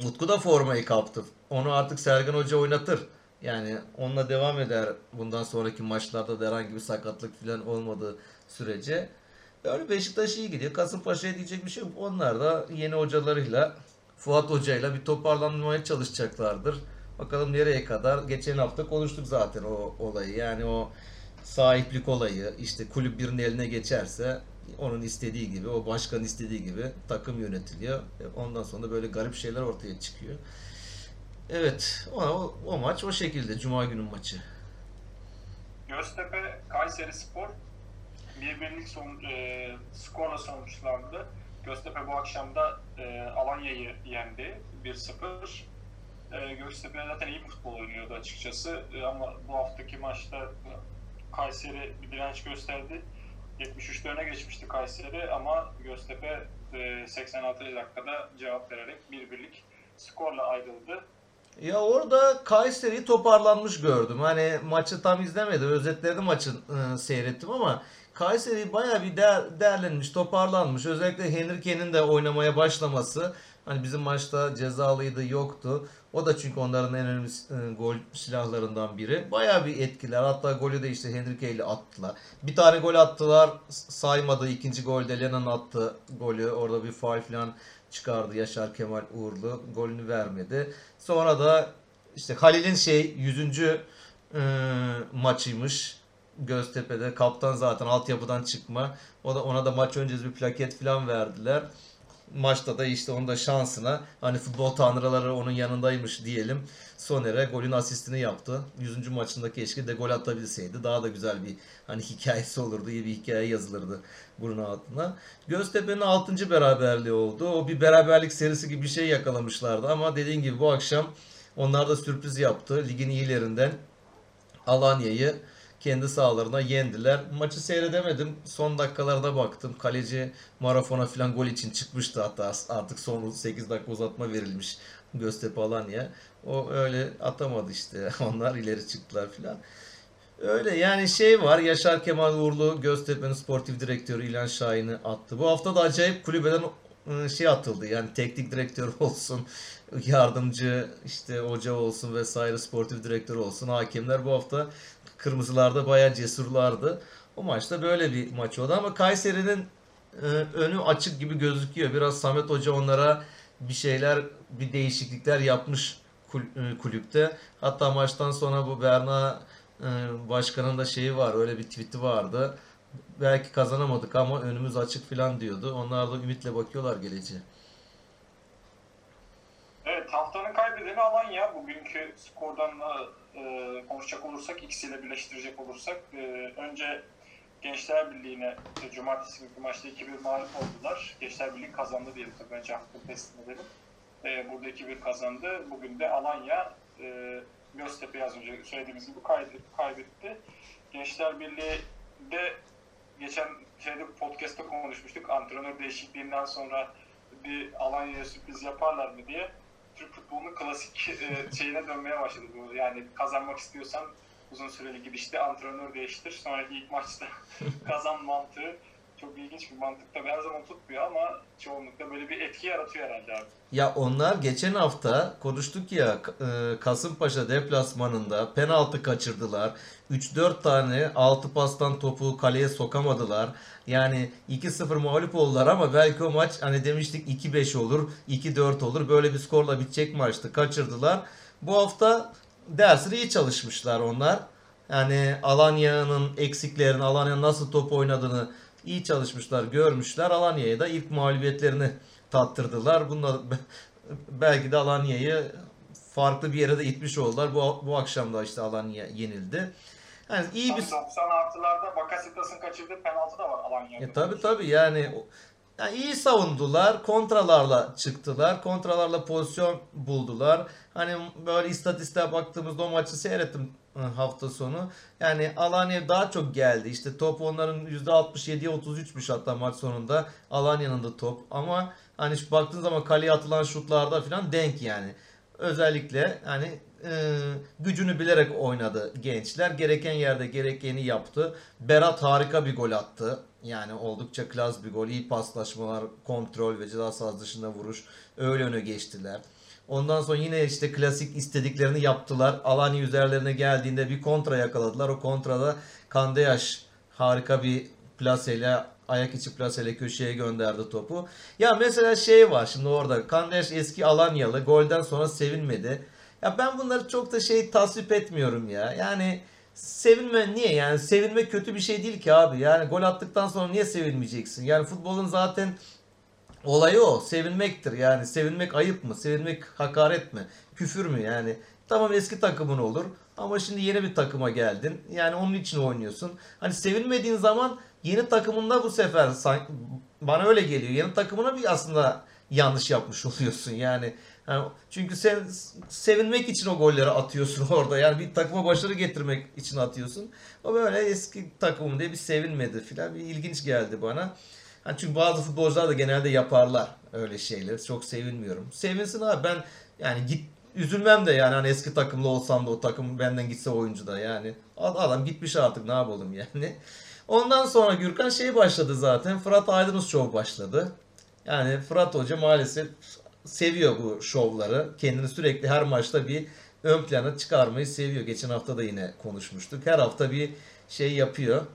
Utku da formayı kaptı. Onu artık Sergen Hoca oynatır. Yani onunla devam eder bundan sonraki maçlarda da herhangi bir sakatlık falan olmadığı sürece. Öyle Beşiktaş iyi gidiyor. Kasımpaşa'ya diyecek bir şey yok. Onlar da yeni hocalarıyla Fuat Hoca'yla bir toparlanmaya çalışacaklardır. Bakalım nereye kadar. Geçen hafta konuştuk zaten o olayı. Yani o sahiplik olayı işte kulüp birinin eline geçerse onun istediği gibi, o başkanın istediği gibi takım yönetiliyor. E, Ondan sonra böyle garip şeyler ortaya çıkıyor. Evet, o, o, maç o şekilde Cuma günü maçı. Göztepe Kayseri Spor bir birlik son, e, skorla sonuçlandı. Göztepe bu akşam da e, Alanya'yı yendi 1-0. E, Göztepe zaten iyi futbol oynuyordu açıkçası E, ama bu haftaki maçta Kayseri bir direnç gösterdi. 73'te öne geçmişti Kayseri ama Göztepe e, 86. dakikada cevap vererek bir birlik skorla ayrıldı. Ya orada Kayseri'yi toparlanmış gördüm. Hani maçı tam izlemedim. Özetlerini maçı e, seyrettim ama Kayseri bayağı bir değer, değerlenmiş, toparlanmış. Özellikle Henrique'nin de oynamaya başlaması. Hani bizim maçta cezalıydı, yoktu. O da çünkü onların en önemli e, gol silahlarından biri. Bayağı bir etkiler. Hatta golü de işte Henrique ile attılar. Bir tane gol attılar, saymadı. İkinci golde Lennon attı golü. Orada bir faul falan çıkardı Yaşar Kemal Uğurlu. Golünü vermedi. Sonra da işte Halil'in şey 100. e, maçıymış. Göztepe'de kaptan zaten altyapıdan çıkma. O da ona da maç öncesi bir plaket falan verdiler. Maçta da işte onun da şansına hani futbol tanrıları onun yanındaymış diyelim. Soner'e golün asistini yaptı. 100. maçında keşke de gol atabilseydi. Daha da güzel bir hani hikayesi olurdu. iyi bir hikaye yazılırdı bunun altına. Göztepe'nin 6. beraberliği oldu. O bir beraberlik serisi gibi bir şey yakalamışlardı ama dediğin gibi bu akşam onlar da sürpriz yaptı. Ligin iyilerinden Alanya'yı kendi sahalarına yendiler. Maçı seyredemedim. Son dakikalarda baktım. Kaleci Marafon'a falan gol için çıkmıştı hatta artık son 8 dakika uzatma verilmiş Göztepe Alanya. O öyle atamadı işte. Onlar ileri çıktılar falan. Öyle yani şey var. Yaşar Kemal Uğurlu Göztepe'nin sportif direktörü İlhan Şahin'i attı. Bu hafta da acayip kulübeden ıı, şey atıldı. Yani teknik direktör olsun, yardımcı işte hoca olsun vesaire sportif direktör olsun. Hakemler bu hafta kırmızılarda bayağı cesurlardı. O maçta böyle bir maç oldu ama Kayseri'nin e, önü açık gibi gözüküyor. Biraz Samet Hoca onlara bir şeyler, bir değişiklikler yapmış e, kulüpte. Hatta maçtan sonra bu Berna başkanın da şeyi var, öyle bir tweet'i vardı. belki kazanamadık ama önümüz açık falan diyordu. Onlar da ümitle bakıyorlar geleceğe. Evet haftanın kaybedeni Alanya. Bugünkü skordan da e, konuşacak olursak, ikisiyle birleştirecek olursak e, önce Gençler Birliği'ne e, cumartesi günkü maçta 2-1 mağlup oldular. Gençler Birliği kazandı diyelim tabii önce hafta teslim edelim. E, burada 2-1 kazandı. Bugün de Alanya e, Göztepe'yi az önce söylediğimiz gibi kaybetti. Gençler Birliği de geçen şeyde podcast'ta konuşmuştuk. Antrenör değişikliğinden sonra bir Alanya'ya sürpriz yaparlar mı diye. Türk futbolunun klasik e, şeyine dönmeye başladı bu. Yani kazanmak istiyorsan uzun süreli gidişte antrenör değiştir. Sonraki ilk maçta kazan mantığı çok ilginç bir mantık tabii her zaman tutmuyor ama çoğunlukla böyle bir etki yaratıyor herhalde abi. Ya onlar geçen hafta konuştuk ya e, Kasımpaşa deplasmanında penaltı kaçırdılar. 3-4 tane 6 pastan topu kaleye sokamadılar. Yani 2-0 mağlup oldular ama belki o maç hani demiştik 2-5 olur, 2-4 olur. Böyle bir skorla bitecek maçtı. Kaçırdılar. Bu hafta dersini iyi çalışmışlar onlar. Yani Alanya'nın eksiklerini, Alanya'nın nasıl top oynadığını iyi çalışmışlar, görmüşler. Alanya'ya da ilk mağlubiyetlerini tattırdılar. Bunlar belki de Alanya'yı farklı bir yere de itmiş oldular. Bu, bu akşam da işte Alanya yenildi. Yani iyi bir... 90 artılarda Bakasetas'ın kaçırdığı penaltı da var Alanya'da. E, tabii tabii yani, yani iyi savundular. Kontralarla çıktılar. Kontralarla pozisyon buldular. Hani böyle istatistiğe baktığımızda o maçı seyrettim hafta sonu. Yani Alanya daha çok geldi. İşte top onların %67'ye 33'müş hatta maç sonunda. Alanya'nın da top. Ama hani şu baktığın zaman kaleye atılan şutlarda falan denk yani. Özellikle hani e, gücünü bilerek oynadı gençler. Gereken yerde gerekeni yaptı. Berat harika bir gol attı. Yani oldukça klas bir gol. İyi paslaşmalar, kontrol ve ceza sahası dışında vuruş. Öyle öne geçtiler. Ondan sonra yine işte klasik istediklerini yaptılar. Alanya üzerlerine geldiğinde bir kontra yakaladılar. O kontrada Kandeyaş harika bir plaseyle ayak içi plaseyle köşeye gönderdi topu. Ya mesela şey var şimdi orada. Kandeyaş eski Alanyalı. Golden sonra sevinmedi. Ya ben bunları çok da şey tasvip etmiyorum ya. Yani sevinme niye yani sevinme kötü bir şey değil ki abi. Yani gol attıktan sonra niye sevinmeyeceksin? Yani futbolun zaten Olayı o. Sevinmektir. Yani sevinmek ayıp mı? Sevinmek hakaret mi? Küfür mü yani? Tamam eski takımın olur. Ama şimdi yeni bir takıma geldin. Yani onun için oynuyorsun. Hani sevinmediğin zaman yeni takımında bu sefer bana öyle geliyor. Yeni takımına bir aslında yanlış yapmış oluyorsun. Yani, yani çünkü sen sevinmek için o golleri atıyorsun orada. Yani bir takıma başarı getirmek için atıyorsun. O böyle eski takımım diye bir sevinmedi filan. Bir ilginç geldi bana. Yani çünkü bazı futbolcular da genelde yaparlar öyle şeyleri. Çok sevinmiyorum. Sevinsin abi ben yani git üzülmem de yani hani eski takımlı olsam da o takım benden gitse oyuncu da yani. Adam gitmiş artık ne yapalım yani. Ondan sonra Gürkan şey başladı zaten. Fırat Aydınus Show başladı. Yani Fırat Hoca maalesef seviyor bu şovları. Kendini sürekli her maçta bir ön plana çıkarmayı seviyor. Geçen hafta da yine konuşmuştuk. Her hafta bir şey yapıyor.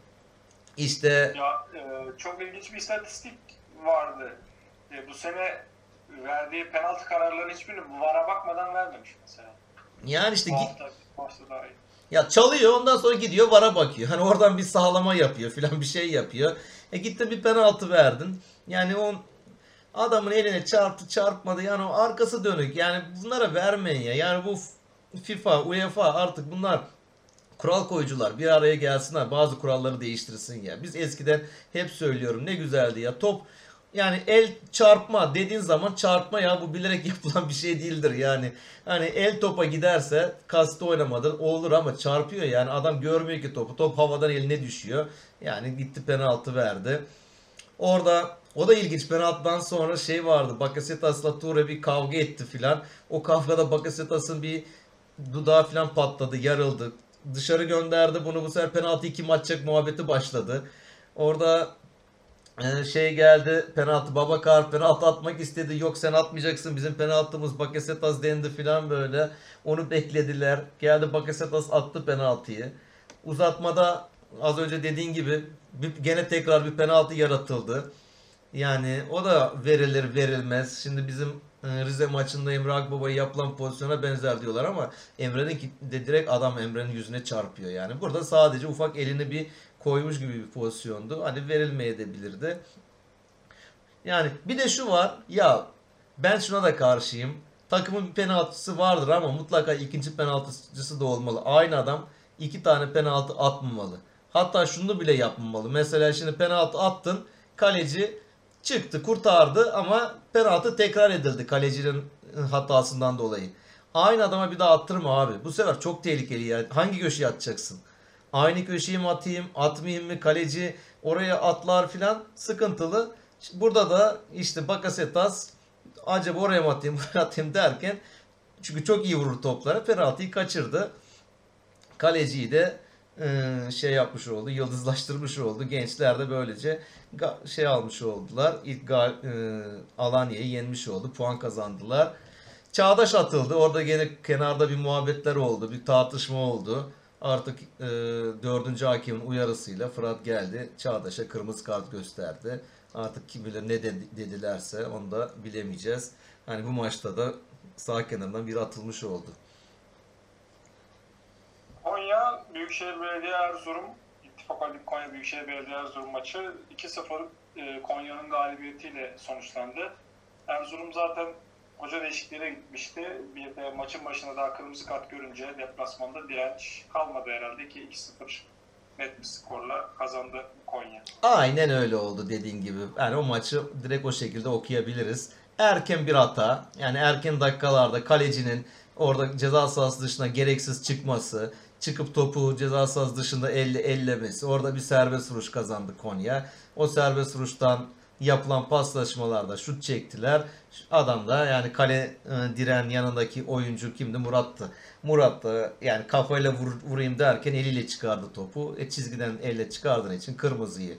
İşte ya e, çok ilginç bir istatistik vardı. E, bu sene verdiği penaltı kararlarının hiçbirini VAR'a bakmadan vermemiş mesela. Yani işte bu hafta, bu hafta daha iyi. Ya çalıyor ondan sonra gidiyor VAR'a bakıyor. Hani oradan bir sağlama yapıyor filan bir şey yapıyor. E gitti bir penaltı verdin. Yani o adamın eline çarptı çarpmadı yani o arkası dönük. Yani bunlara vermeyin ya. Yani bu FIFA, UEFA artık bunlar kural koyucular bir araya gelsinler bazı kuralları değiştirsin ya. Biz eskiden hep söylüyorum ne güzeldi ya top yani el çarpma dediğin zaman çarpma ya bu bilerek yapılan bir şey değildir yani. Hani el topa giderse kastı oynamadır olur ama çarpıyor yani adam görmüyor ki topu. Top havadan eline düşüyor. Yani gitti penaltı verdi. Orada o da ilginç. Penaltıdan sonra şey vardı. Bakasetas'la Toure bir kavga etti filan. O kavgada Bakasetas'ın bir dudağı filan patladı, yarıldı. Dışarı gönderdi. Bunu bu sefer penaltı iki maçacak muhabbeti başladı. Orada e, şey geldi. Penaltı Babakar penaltı atmak istedi. Yok sen atmayacaksın bizim penaltımız Bakasetas dendi filan böyle. Onu beklediler. Geldi Bakasetas attı penaltıyı. Uzatmada az önce dediğin gibi bir, gene tekrar bir penaltı yaratıldı yani o da verilir verilmez şimdi bizim e, Rize maçında Emre Akbaba'ya yapılan pozisyona benzer diyorlar ama Emre'nin de direkt adam Emre'nin yüzüne çarpıyor yani. Burada sadece ufak elini bir koymuş gibi bir pozisyondu. Hani verilmeyebilirdi. Yani bir de şu var. Ya ben şuna da karşıyım. Takımın bir penaltısı vardır ama mutlaka ikinci penaltıcısı da olmalı. Aynı adam iki tane penaltı atmamalı. Hatta şunu bile yapmamalı. Mesela şimdi penaltı attın. Kaleci çıktı kurtardı ama penaltı tekrar edildi kalecinin hatasından dolayı. Aynı adama bir daha attırma abi. Bu sefer çok tehlikeli yani. Hangi köşeye atacaksın? Aynı köşeyi mi atayım, atmayayım mı? Kaleci oraya atlar filan sıkıntılı. Burada da işte Bakasetas acaba oraya mı atayım, buraya atayım derken çünkü çok iyi vurur toplara. Penaltıyı kaçırdı. Kaleciyi de şey yapmış oldu, yıldızlaştırmış oldu. Gençler de böylece şey almış oldular. İlk e, Alanya'yı yenmiş oldu. Puan kazandılar. Çağdaş atıldı. Orada gene kenarda bir muhabbetler oldu. Bir tartışma oldu. Artık e, dördüncü hakemin uyarısıyla Fırat geldi. Çağdaş'a kırmızı kart gösterdi. Artık kim bilir ne dedi- dedilerse onu da bilemeyeceğiz. Hani bu maçta da sağ kenarından biri atılmış oldu. Konya Büyükşehir Belediye Erzurum İttifak Ali Konya Büyükşehir Belediye Erzurum maçı 2-0 e, Konya'nın galibiyetiyle sonuçlandı. Erzurum zaten hoca değişikliğine gitmişti. Bir de maçın başında daha kırmızı kart görünce deplasmanda direnç kalmadı herhalde ki 2-0 net bir skorla kazandı Konya. Aynen öyle oldu dediğin gibi. Yani o maçı direkt o şekilde okuyabiliriz. Erken bir hata. Yani erken dakikalarda kalecinin orada ceza sahası dışına gereksiz çıkması, çıkıp topu ceza sahası dışında elle ellemesi. Orada bir serbest vuruş kazandı Konya. O serbest vuruştan yapılan paslaşmalarda şut çektiler. Adam da yani kale e, diren yanındaki oyuncu kimdi? Murat'tı. Murat da yani kafayla vur- vurayım derken eliyle çıkardı topu. E, çizgiden elle çıkardığı için kırmızıyı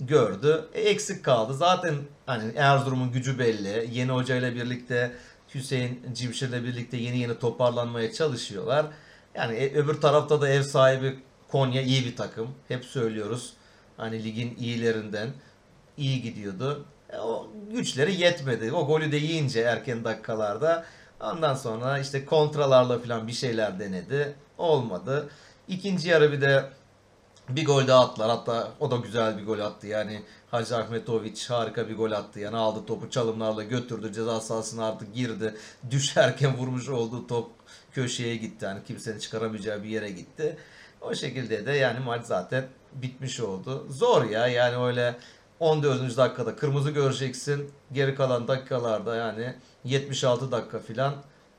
gördü. E, eksik kaldı. Zaten hani Erzurum'un gücü belli. Yeni hocayla birlikte Hüseyin Cimşir'le birlikte yeni yeni toparlanmaya çalışıyorlar. Yani e, öbür tarafta da ev sahibi Konya iyi bir takım. Hep söylüyoruz. Hani ligin iyilerinden iyi gidiyordu. E, o güçleri yetmedi. O golü de yiyince erken dakikalarda ondan sonra işte kontralarla falan bir şeyler denedi. Olmadı. İkinci yarı bir de bir gol daha attılar. Hatta o da güzel bir gol attı. Yani Hacı Ahmetoviç harika bir gol attı. Yani aldı topu çalımlarla götürdü. Ceza sahasına artık girdi. Düşerken vurmuş olduğu top köşeye gitti. Yani kimsenin çıkaramayacağı bir yere gitti. O şekilde de yani maç zaten bitmiş oldu. Zor ya yani öyle 14. dakikada kırmızı göreceksin. Geri kalan dakikalarda yani 76 dakika filan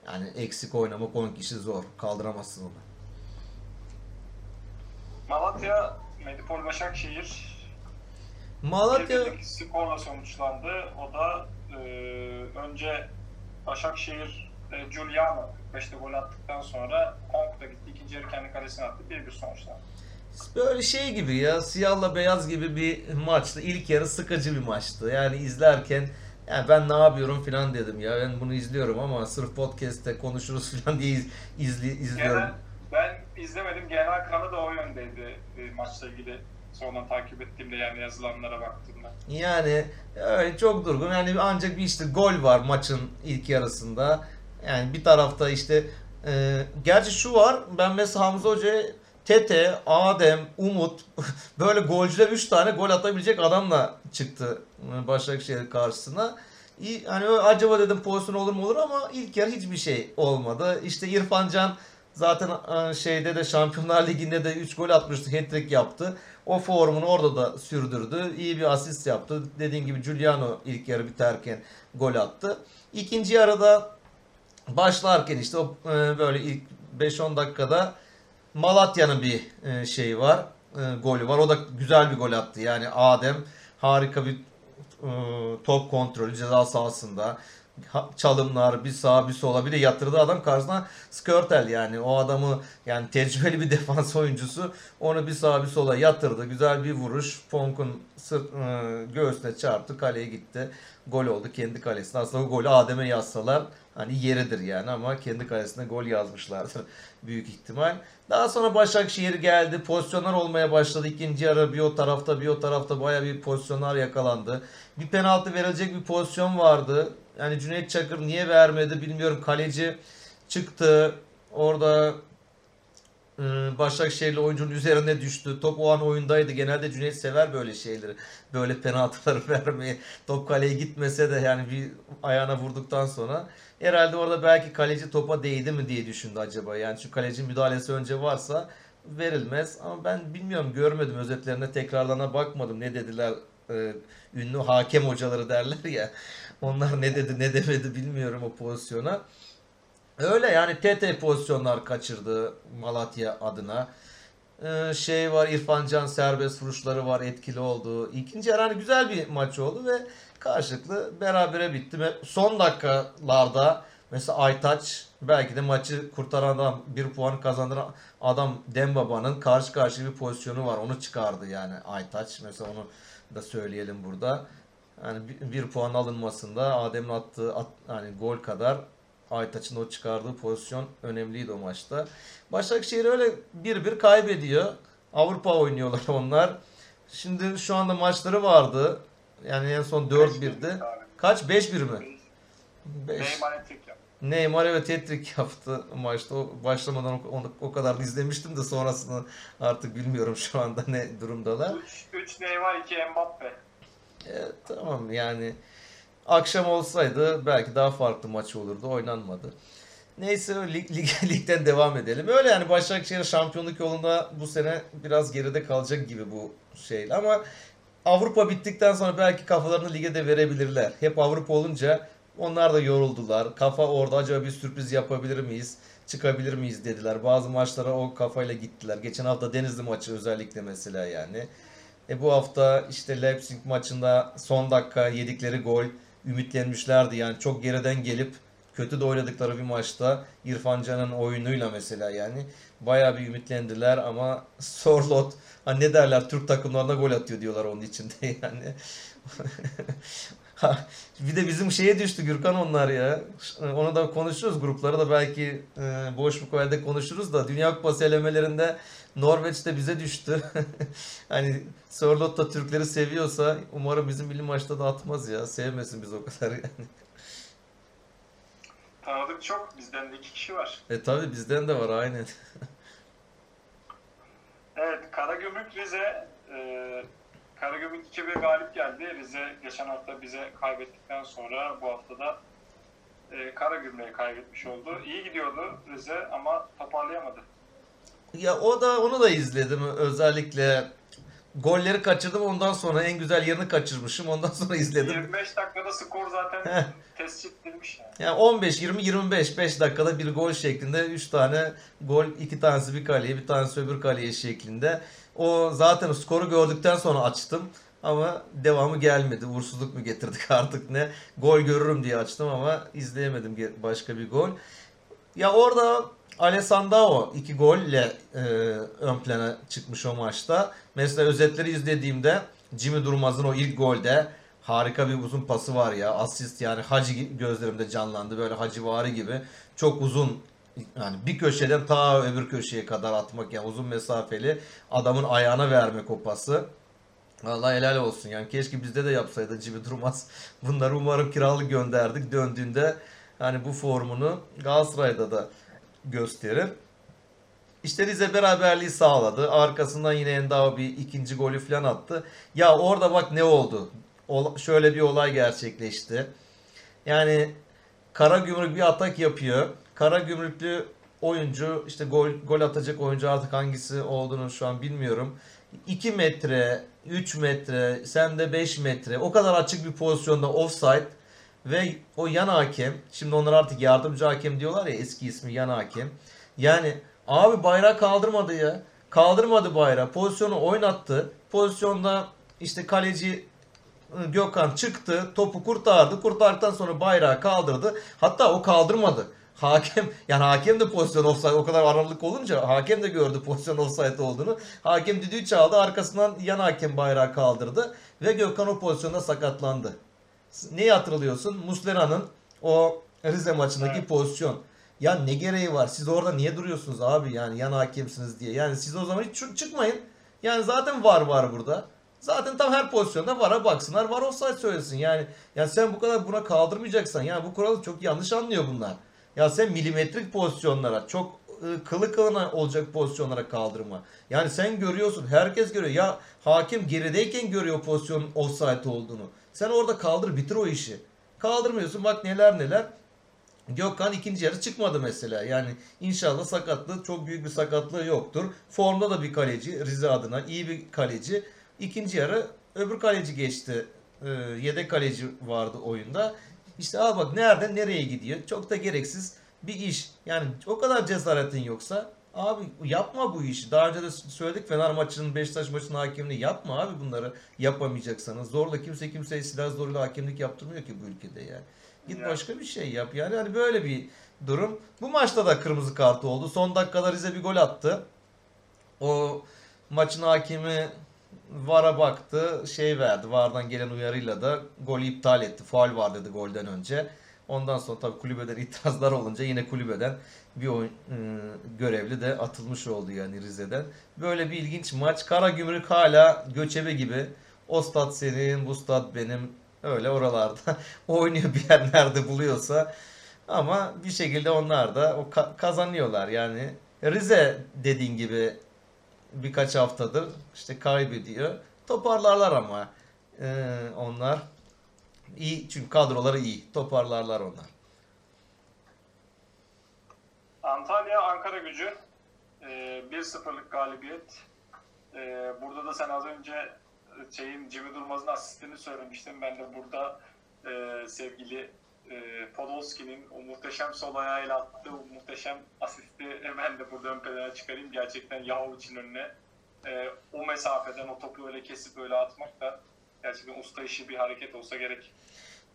yani eksik oynamak 10 kişi zor. Kaldıramazsın onu. Malatya Medipol Başakşehir Malatya Bir skorla sonuçlandı. O da e, önce Başakşehir e, Giuliano 45'te gol attıktan sonra Kong da gitti. ikinci yarı kendi kalesine attı. 1-1 sonuçlandı. Böyle şey gibi ya siyahla beyaz gibi bir maçtı. İlk yarı sıkıcı bir maçtı. Yani izlerken yani ben ne yapıyorum falan dedim ya. Ben bunu izliyorum ama sırf podcast'te konuşuruz falan diye iz, izli, izliyorum. Genel, ben izlemedim. Genel kanı da o yöndeydi e, maçla ilgili. Sonradan takip ettiğimde yani yazılanlara baktığımda. Yani öyle çok durgun. Yani ancak bir işte gol var maçın ilk yarısında. Yani bir tarafta işte e, gerçi şu var. Ben mesela Hamza Hoca'ya Tete, Adem, Umut böyle golcüler 3 tane gol atabilecek adamla çıktı e, Başakşehir karşısına. Hani acaba dedim pozisyon olur mu olur ama ilk yarı hiçbir şey olmadı. İşte İrfan Can zaten e, şeyde de Şampiyonlar Ligi'nde de 3 gol atmıştı. Hat-trick yaptı. O formunu orada da sürdürdü. İyi bir asist yaptı. Dediğim gibi Giuliano ilk yarı biterken gol attı. İkinci yarıda başlarken işte o e, böyle ilk 5-10 dakikada Malatya'nın bir e, şeyi var. E, golü var. O da güzel bir gol attı. Yani Adem harika bir top kontrolü ceza sahasında. Çalımlar bir sağa bir sola bir de yatırdı adam karşısına Skörtel yani o adamı yani tecrübeli bir defans oyuncusu onu bir sağa bir sola yatırdı güzel bir vuruş Fonk'un sırt, e, göğsüne çarptı kaleye gitti gol oldu kendi kalesine aslında o golü Adem'e yazsalar hani yeridir yani ama kendi kalesine gol yazmışlardır büyük ihtimal Daha sonra Başakşehir geldi. Pozisyonlar olmaya başladı. İkinci yarı bir o tarafta bir o tarafta baya bir pozisyonlar yakalandı. Bir penaltı verilecek bir pozisyon vardı. Yani Cüneyt Çakır niye vermedi bilmiyorum. Kaleci çıktı. Orada e, Başakşehirli oyuncunun üzerine düştü. Top o an oyundaydı. Genelde Cüneyt sever böyle şeyleri. Böyle penaltıları vermeyi. Top kaleye gitmese de yani bir ayağına vurduktan sonra. Herhalde orada belki kaleci topa değdi mi diye düşündü acaba. Yani şu kaleci müdahalesi önce varsa verilmez. Ama ben bilmiyorum görmedim özetlerine tekrarlarına bakmadım. Ne dediler e, ünlü hakem hocaları derler ya. Onlar ne dedi ne demedi bilmiyorum o pozisyona. Öyle yani TT pozisyonlar kaçırdı Malatya adına. Ee, şey var İrfan Can serbest vuruşları var etkili oldu. İkinci yarı hani güzel bir maç oldu ve karşılıklı berabere bitti. Ve son dakikalarda mesela Aytaç belki de maçı kurtaran adam bir puan kazandıran adam Dembaba'nın karşı karşıya bir pozisyonu var. Onu çıkardı yani Aytaç. Mesela onu da söyleyelim burada. Yani bir, bir puan alınmasında Adem'in attığı at, hani gol kadar Aytaç'ın o çıkardığı pozisyon önemliydi o maçta. Başakşehir öyle bir bir kaybediyor. Avrupa oynuyorlar onlar. Şimdi şu anda maçları vardı. Yani en son 4-1'di. Kaç? 5-1 mi? 5. Neymar evet hat-trick yaptı maçta. O başlamadan onu- o kadar da izlemiştim de sonrasını artık bilmiyorum şu anda ne durumdalar. 3 Neymar 2 Mbappe. E, tamam yani akşam olsaydı belki daha farklı maç olurdu. Oynanmadı. Neyse lig, lig, ligden devam edelim. Öyle yani Başakşehir şampiyonluk yolunda bu sene biraz geride kalacak gibi bu şey. Ama Avrupa bittikten sonra belki kafalarını lige de verebilirler. Hep Avrupa olunca onlar da yoruldular. Kafa orada acaba bir sürpriz yapabilir miyiz? Çıkabilir miyiz dediler. Bazı maçlara o kafayla gittiler. Geçen hafta Denizli maçı özellikle mesela yani. E bu hafta işte Leipzig maçında son dakika yedikleri gol ümitlenmişlerdi. Yani çok geriden gelip kötü de oynadıkları bir maçta İrfan Can'ın oyunuyla mesela yani bayağı bir ümitlendiler ama Sorlot hani ne derler Türk takımlarına gol atıyor diyorlar onun içinde yani. Bir de bizim şeye düştü Gürkan onlar ya. Onu da konuşuruz. Grupları da belki e, boş bir koyda konuşuruz da Dünya Kupası elemelerinde Norveç de bize düştü. hani Sörloth da Türkleri seviyorsa umarım bizim milli maçta da atmaz ya. Sevmesin biz o kadar yani. Tanıdık çok. Bizden de 2 kişi var. E tabi bizden de var aynen. Evet, Karagümrük Rize e, Karagümrük 2-1 galip geldi. Rize geçen hafta bize kaybettikten sonra bu hafta da e, Karagümrük'e kaybetmiş oldu. İyi gidiyordu Rize ama toparlayamadı. Ya o da onu da izledim özellikle golleri kaçırdım ondan sonra en güzel yerini kaçırmışım ondan sonra izledim. 25 dakikada skor zaten tescil edilmiş yani. Yani 15 20 25 5 dakikada bir gol şeklinde 3 tane gol, iki tanesi bir kaleye, bir tanesi öbür kaleye şeklinde. O zaten skoru gördükten sonra açtım ama devamı gelmedi. Uğursuzluk mu getirdik artık ne? Gol görürüm diye açtım ama izleyemedim başka bir gol. Ya orada Alessandro iki golle e, ön plana çıkmış o maçta. Mesela özetleri izlediğimde Jimmy Durmaz'ın o ilk golde harika bir uzun pası var ya. Asist yani Hacı gözlerimde canlandı. Böyle Hacıvari gibi. Çok uzun yani bir köşeden ta öbür köşeye kadar atmak yani uzun mesafeli adamın ayağına vermek o pası. Vallahi helal olsun yani keşke bizde de yapsaydı Jimmy Durmaz. Bunları umarım kiralık gönderdik. Döndüğünde hani bu formunu Galatasaray'da da gösterir. İşte Rize beraberliği sağladı. Arkasından yine Endao bir ikinci golü falan attı. Ya orada bak ne oldu. Ola- şöyle bir olay gerçekleşti. Yani Karagümrük bir atak yapıyor. Karagümrüklü oyuncu işte gol gol atacak oyuncu artık hangisi olduğunu şu an bilmiyorum. 2 metre, 3 metre, sen de 5 metre. O kadar açık bir pozisyonda offside ve o yan hakem, şimdi onlar artık yardımcı hakem diyorlar ya eski ismi yan hakem. Yani abi bayrağı kaldırmadı ya. Kaldırmadı bayrağı. Pozisyonu oynattı. Pozisyonda işte kaleci ıı, Gökhan çıktı, topu kurtardı. Kurtardıktan sonra bayrağı kaldırdı. Hatta o kaldırmadı. Hakem yani hakem de pozisyon offside o kadar aralık olunca hakem de gördü pozisyon offside olduğunu. Hakem düdüğü çaldı. Arkasından yan hakem bayrağı kaldırdı ve Gökhan o pozisyonda sakatlandı. Neyi hatırlıyorsun? Muslera'nın o Rize maçındaki Evet. pozisyon. Ya ne gereği var? Siz orada niye duruyorsunuz abi yani yan hakemsiniz diye. Yani siz o zaman hiç çık- çıkmayın. Yani zaten var var burada. Zaten tam her pozisyonda vara baksınlar. Var offside söylesin. Yani yani sen bu kadar buna kaldırmayacaksan yani bu kuralı çok yanlış anlıyor bunlar. Ya sen milimetrik pozisyonlara çok e, kılı kılına olacak pozisyonlara kaldırma. Yani sen görüyorsun. Herkes görüyor. Ya hakem gerideyken görüyor pozisyonun offside olduğunu. Sen orada kaldır bitir o işi. Kaldırmıyorsun bak neler neler. Gökhan ikinci yarı çıkmadı mesela. Yani inşallah sakatlığı çok büyük bir sakatlığı yoktur. Formda da bir kaleci Rize adına iyi bir kaleci. İkinci yarı öbür kaleci geçti. Yedek kaleci vardı oyunda. İşte al bak nereden nereye gidiyor. Çok da gereksiz bir iş. Yani o kadar cesaretin yoksa abi yapma bu işi. Daha önce de söyledik Fener maçının Beşiktaş maçının hakemliği yapma abi bunları yapamayacaksanız. Zorla kimse kimseye silah zoruyla hakemlik yaptırmıyor ki bu ülkede yani. Git Yani. başka bir şey yap yani. Hani böyle bir durum. Bu maçta da kırmızı kartı oldu. Son dakikada Rize bir gol attı. O maçın hakemi VAR'a baktı. Şey verdi. VAR'dan gelen uyarıyla da golü iptal etti. Faul var dedi golden önce. Ondan sonra tabii kulübeden itirazlar olunca yine kulübeden bir oyun, e, görevli de atılmış oldu yani Rize'den. Böyle bir ilginç maç. Karagümrük hala göçebe gibi. O stat senin, bu stat benim. Öyle oralarda oynuyor bir yerlerde buluyorsa. Ama bir şekilde onlar da o ka- kazanıyorlar yani. Rize dediğin gibi birkaç haftadır işte kaybediyor. Toparlarlar ama Ee, onlar iyi çünkü kadroları iyi. Toparlarlar onlar. Antalya Ankara gücü e, 1-0'lık galibiyet. E, burada da sen az önce şeyin Jimmy Durmaz'ın asistini söylemiştin. Ben de burada e, sevgili e, Podolski'nin o muhteşem sol ayağıyla attığı o muhteşem asisti hemen de burada ön plana çıkarayım. Gerçekten Yahovic'in önüne e, o mesafeden o topu öyle kesip öyle atmak da gerçekten usta işi bir hareket olsa gerek.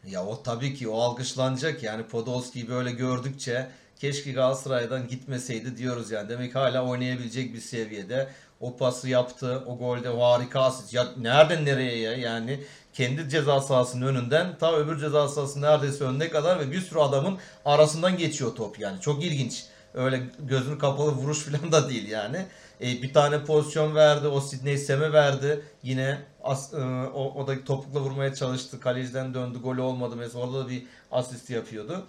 Ya o tabii ki o alkışlanacak yani Podolski'yi böyle gördükçe keşke Galatasaray'dan gitmeseydi diyoruz yani. Demek hala oynayabilecek bir seviyede. O pası yaptı. O golde harika asist. Ya nereden nereye ya yani kendi ceza sahasının önünden ta öbür ceza sahasının neredeyse önüne kadar ve bir sürü adamın arasından geçiyor top yani. Çok ilginç. Öyle gözünü kapalı vuruş falan da değil yani. E, bir tane pozisyon verdi. O Sidney Sem'e verdi. Yine as, e, o, o da topukla vurmaya çalıştı. Kaleciden döndü. Golü olmadı. Mesela orada da bir asist yapıyordu.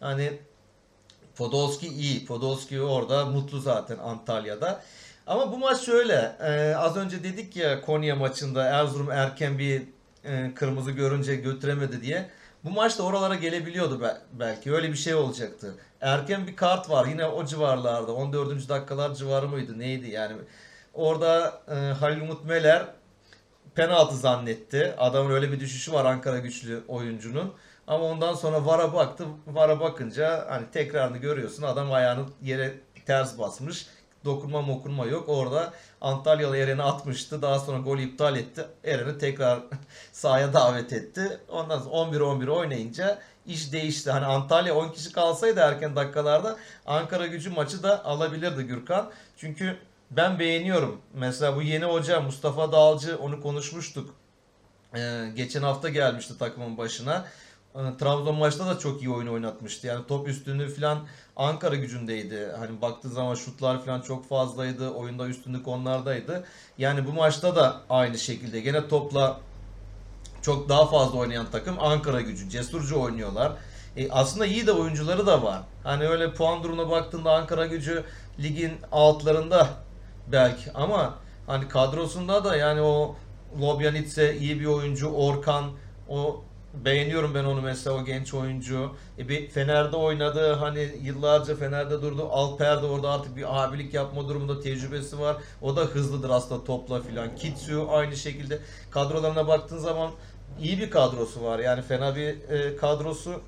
Hani Podolski iyi. Podolski orada mutlu zaten Antalya'da. Ama bu maç şöyle. e, az önce dedik ya Konya maçında Erzurum erken bir e, kırmızı görünce götüremedi diye. Bu maç da oralara gelebiliyordu be- belki. Öyle bir şey olacaktı. Erken bir kart var. Yine o civarlarda. 14. dakikalar civarı mıydı? Neydi yani? Orada e, Halil Umut Meler penaltı zannetti. Adamın öyle bir düşüşü var Ankara güçlü oyuncunun. Ama ondan sonra VAR'a baktı. VAR'a bakınca hani tekrarını görüyorsun. Adam ayağını yere ters basmış. Dokunma mokunma yok. Orada Antalyalı Eren'i atmıştı. Daha sonra golü iptal etti. Eren'i tekrar sahaya davet etti. Ondan sonra 11-11 oynayınca iş değişti. Hani Antalya 10 kişi kalsaydı erken dakikalarda Ankara gücü maçı da alabilirdi Gürkan. Çünkü ben beğeniyorum. Mesela bu yeni hoca Mustafa Dağcı onu konuşmuştuk. Ee, geçen hafta gelmişti takımın başına. Ee, Trabzon maçta da çok iyi oyun oynatmıştı. Yani top üstünlüğü falan Ankara gücündeydi. Hani baktığın zaman şutlar falan çok fazlaydı. Oyunda üstünlük onlardaydı. Yani bu maçta da aynı şekilde gene topla çok daha fazla oynayan takım Ankara gücü. Cesurca oynuyorlar. E, aslında iyi de oyuncuları da var. Hani öyle puan durumuna baktığında Ankara gücü ligin altlarında belki ama hani kadrosunda da yani o Lobjanitse iyi bir oyuncu. Orkan o beğeniyorum ben onu mesela o genç oyuncu. E, bir Fener'de oynadı. Hani yıllarca Fener'de durdu. Alper de orada artık bir abilik yapma durumunda tecrübesi var. O da hızlıdır aslında topla filan. Kitsu aynı şekilde kadrolarına baktığın zaman iyi bir kadrosu var. Yani fena bir e, kadrosu